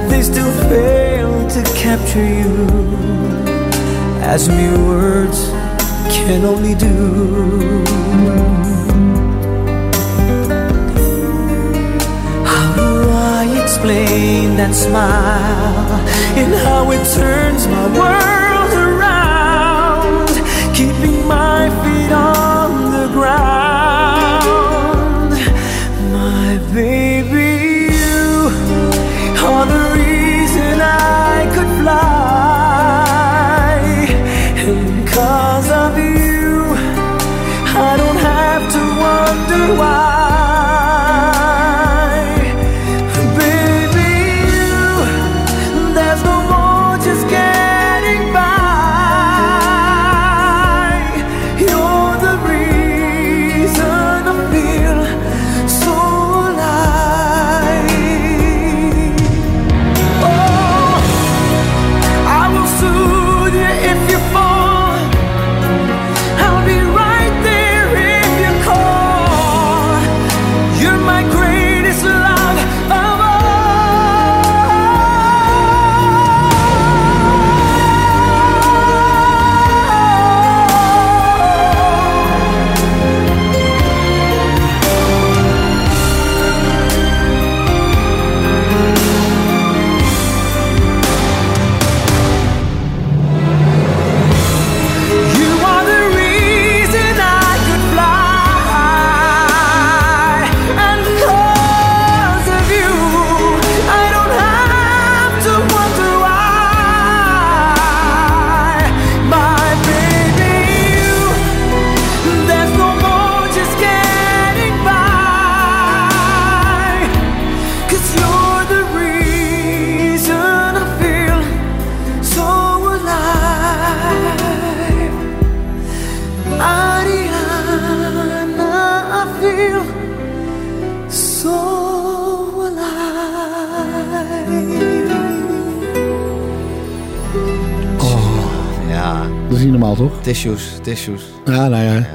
they still fail to capture you, as mere words can only do. How do I explain that smile and how it turns my world alive. Ja, Dat is niet normaal, toch? tissues, tissues. Ja, nou ja.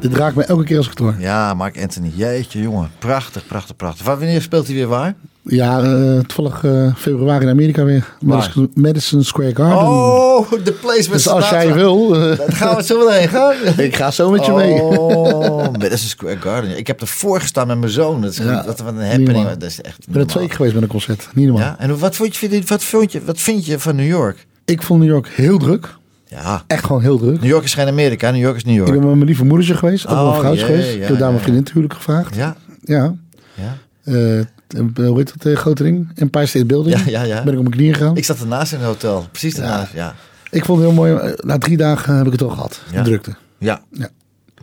Dit raakt me elke keer als ik het hoor. Ja, Mark Anthony. Jeetje, jongen. Prachtig, prachtig, prachtig. Wanneer speelt hij weer waar? Ja, eh, toevallig eh, februari in Amerika weer. Madison, Madison Square Garden. Oh, de place dus als jij wil, Dan gaan we zo meteen gaan. (laughs) ik ga zo met je mee. Oh, (laughs) Madison Square Garden. Ik heb ervoor gestaan met mijn zoon. Dat is Ja, dat wat een happening. Dat is echt Ik ben er twee keer geweest met een concert. Niet normaal. Ja, en wat vond, je, wat, vond je, wat vind je van New York? Ik vond New York heel druk. Ja, Echt gewoon heel druk. New York is geen Amerika. New York is New Ik York. ben met mijn lieve moedertje geweest. Ook wel Oh, een vrouwtje jee, geweest. ik heb daar mijn vriendin natuurlijk gevraagd. Ja, Ja. ja. Eh, hoe heet dat, eh, grote ring? Empire State Building. Ja, ja, ja. Ben ik op mijn knieën gegaan. Ik Ik, zat ernaast in het hotel. Precies ernaast, ja. vond het heel mooi. Na drie dagen heb ik het al gehad. De drukte. Ja. Ja.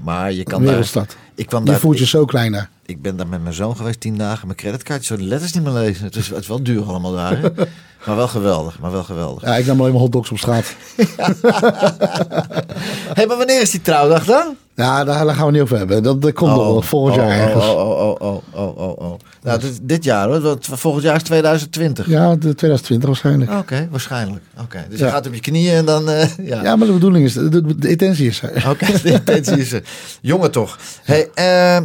Maar je kan daar... wereldstad. Ik kwam Je daar... voelt je ik, zo klein daar. ik ben daar met mijn zoon geweest tien dagen. Mijn creditcard, zo de letters niet meer lezen. Het is, het is wel duur allemaal daar. hè. (laughs) maar wel geweldig, maar wel geweldig. Ja, ik nam alleen maar hotdogs op straat. (laughs) hey, maar wanneer is die trouwdag dan? Ja, daar, daar gaan we niet over hebben. Dat, dat komt nog wel volgend oh, jaar ergens. Oh, oh, oh, oh, oh, oh, oh. Nou, dit, dit jaar hoor. Volgend jaar is 2020. Ja, de 2020 waarschijnlijk. Oké, waarschijnlijk. Oké, dus Ja. je gaat op je knieën en dan... eh, (laughs) ja. Ja, maar de bedoeling is, de, de, de intentie is er. (laughs) Oké, de intentie is er. Jongen toch. Hey,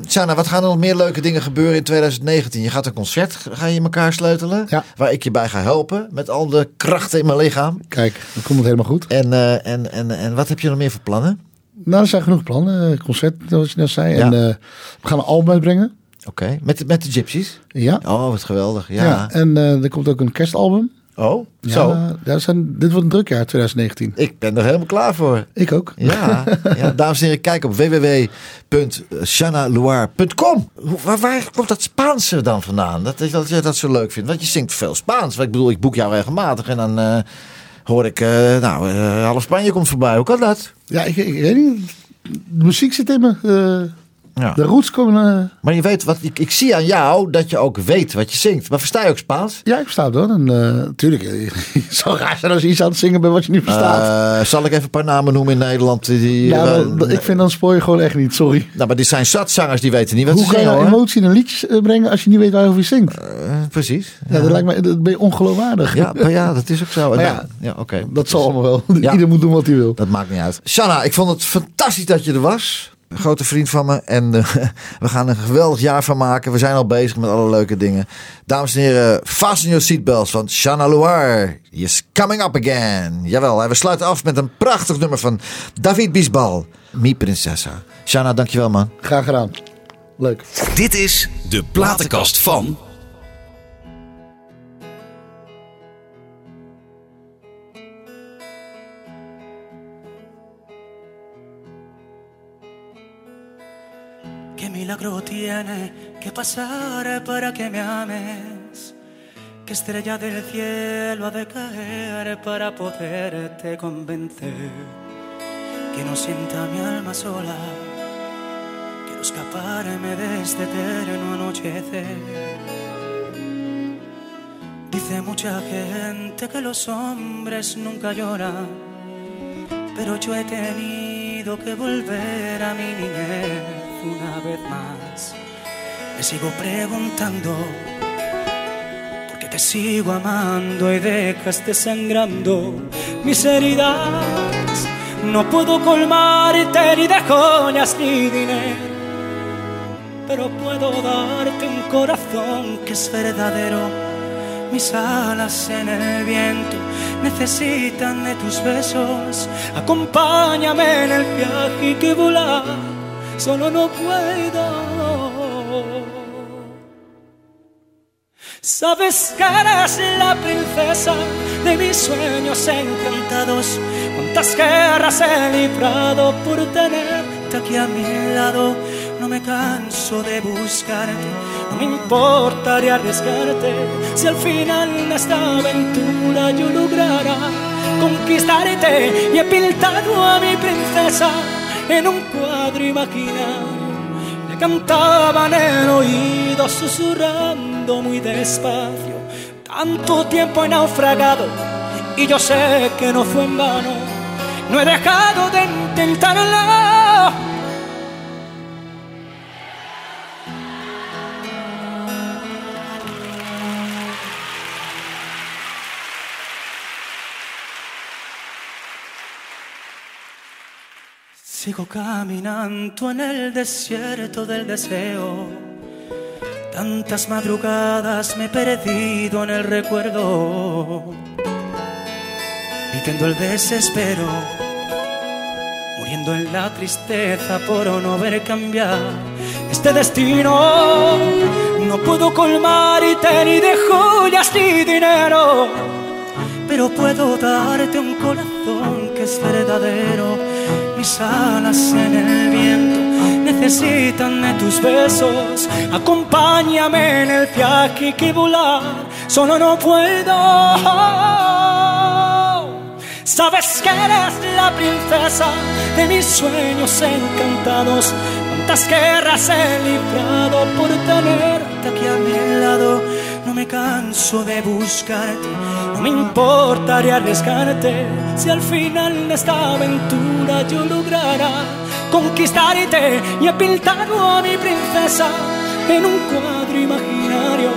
Sana, wat gaan er nog meer leuke dingen gebeuren in 2019? Je gaat een concert, ga je in elkaar sleutelen. Ja. Waar ik je bij ga helpen. Met al de krachten in mijn lichaam. Kijk, dan komt het helemaal goed. En, eh, en, en, en wat heb je nog meer voor plannen? Nou, er zijn genoeg plannen. Eh, Concert, zoals je net zei. Ja. En eh, we gaan een album uitbrengen. Oké, met, de- met de Gypsies? Ja. Oh, wat geweldig. Ja. ja. En eh, er komt ook een kerstalbum. Oh, zo. Ja, daar zijn, dit wordt een druk jaar 2019. Ik ben er helemaal klaar voor. Ik ook. Ja, (laughs) ja, dames en heren, kijk op www.shanaluar.com. Waar, waar komt dat Spaanse dan vandaan? Dat, dat je dat zo leuk vindt. Want je zingt veel Spaans. Ik bedoel, ik boek jou regelmatig en dan hoor ik, eh, nou, eh, half Spanje komt voorbij. Hoe kan dat? Ja, ik, ik weet niet. De muziek zit in me. Eh, Ja. De roots komen... eh, Maar je weet wat, ik, ik zie aan jou dat je ook weet wat je zingt. Maar versta je ook Spaans? ja, ik versta het hoor. En eh, natuurlijk, eh, (laughs) het zou raar zijn als je iets aan het zingen bent wat je niet verstaat. Eh, zal ik even een paar namen noemen in Nederland? Die, ja, eh, maar ik vind dan spoor je gewoon echt niet, sorry. nou, maar die zijn zatzangers die weten niet wat Hoe ze kan je zingen nou emotie in een liedje eh, brengen als je niet weet waarover je zingt? Eh, precies. Ja, dat lijkt me, dat ben je ongeloofwaardig. Ja, maar ja, dat is ook zo. (laughs) Maar ja, ja, oké. Dat zal allemaal wel. Ieder moet doen wat hij wil. Dat maakt niet uit. Shanna, ik vond het fantastisch dat je er was. Een grote vriend van me. En eh, (laughs) we gaan er een geweldig jaar van maken. We zijn al bezig met alle leuke dingen. Dames en heren, fasten your seatbelts van Shanna Loire. Is coming up again. Jawel, en we sluiten af met een prachtig nummer van David Bisbal. Mi Princesa. Shanna, dankjewel man. Graag gedaan. Leuk. Dit is de platenkast van. Milagro tiene que pasar para que me ames? ¿Qué estrella del cielo ha de caer para poderte convencer? Que no sienta mi alma sola, quiero escaparme de este eterno anochecer. Dice mucha gente que los hombres nunca lloran, pero yo he tenido que volver a mi niñez más. Me sigo preguntando por qué te sigo amando y dejas desangrando mis heridas. No puedo colmarte ni de joyas ni dinero, pero puedo darte un corazón que es verdadero. Mis alas en el viento necesitan de tus besos. Acompáñame en el viaje que volar solo no puedo. Sabes que eres la princesa de mis sueños encantados. Cuántas guerras he librado por tenerte aquí a mi lado. No me canso de buscarte, no me importaría arriesgarte. Si al final de esta aventura yo lograra conquistarte y he pintado a mi princesa en un cuadro imaginario. Le cantaba en el oído susurrando muy despacio. Tanto tiempo he naufragado y yo sé que no fue en vano. No he dejado de intentarlo. Sigo caminando en el desierto del deseo. Tantas madrugadas me he perdido en el recuerdo. Viviendo el desespero. Muriendo en la tristeza por no ver cambiar este destino. No puedo colmarte ni de joyas ni dinero. Pero puedo darte un corazón es verdadero. Mis alas en el viento necesitan de tus besos. Acompáñame en el viaje que volar solo no puedo. Sabes que eres la princesa de mis sueños encantados. Cuántas guerras he librado por tenerte aquí a mi lado. No me canso de buscarte, no me importaría arriesgarte. Si al final de esta aventura yo lograra conquistarte y he pintado a mi princesa en un cuadro imaginario.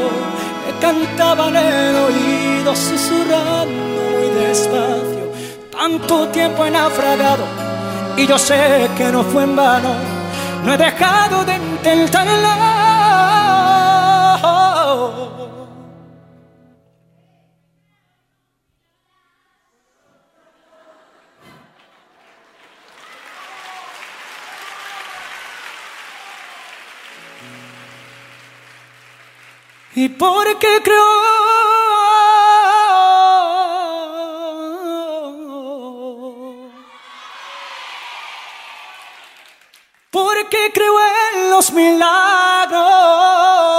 Me cantaba en el oído susurrando muy despacio. Tanto tiempo he naufragado y yo sé que no fue en vano. No he dejado de intentarlo. y porque creo. Porque creo en los milagros.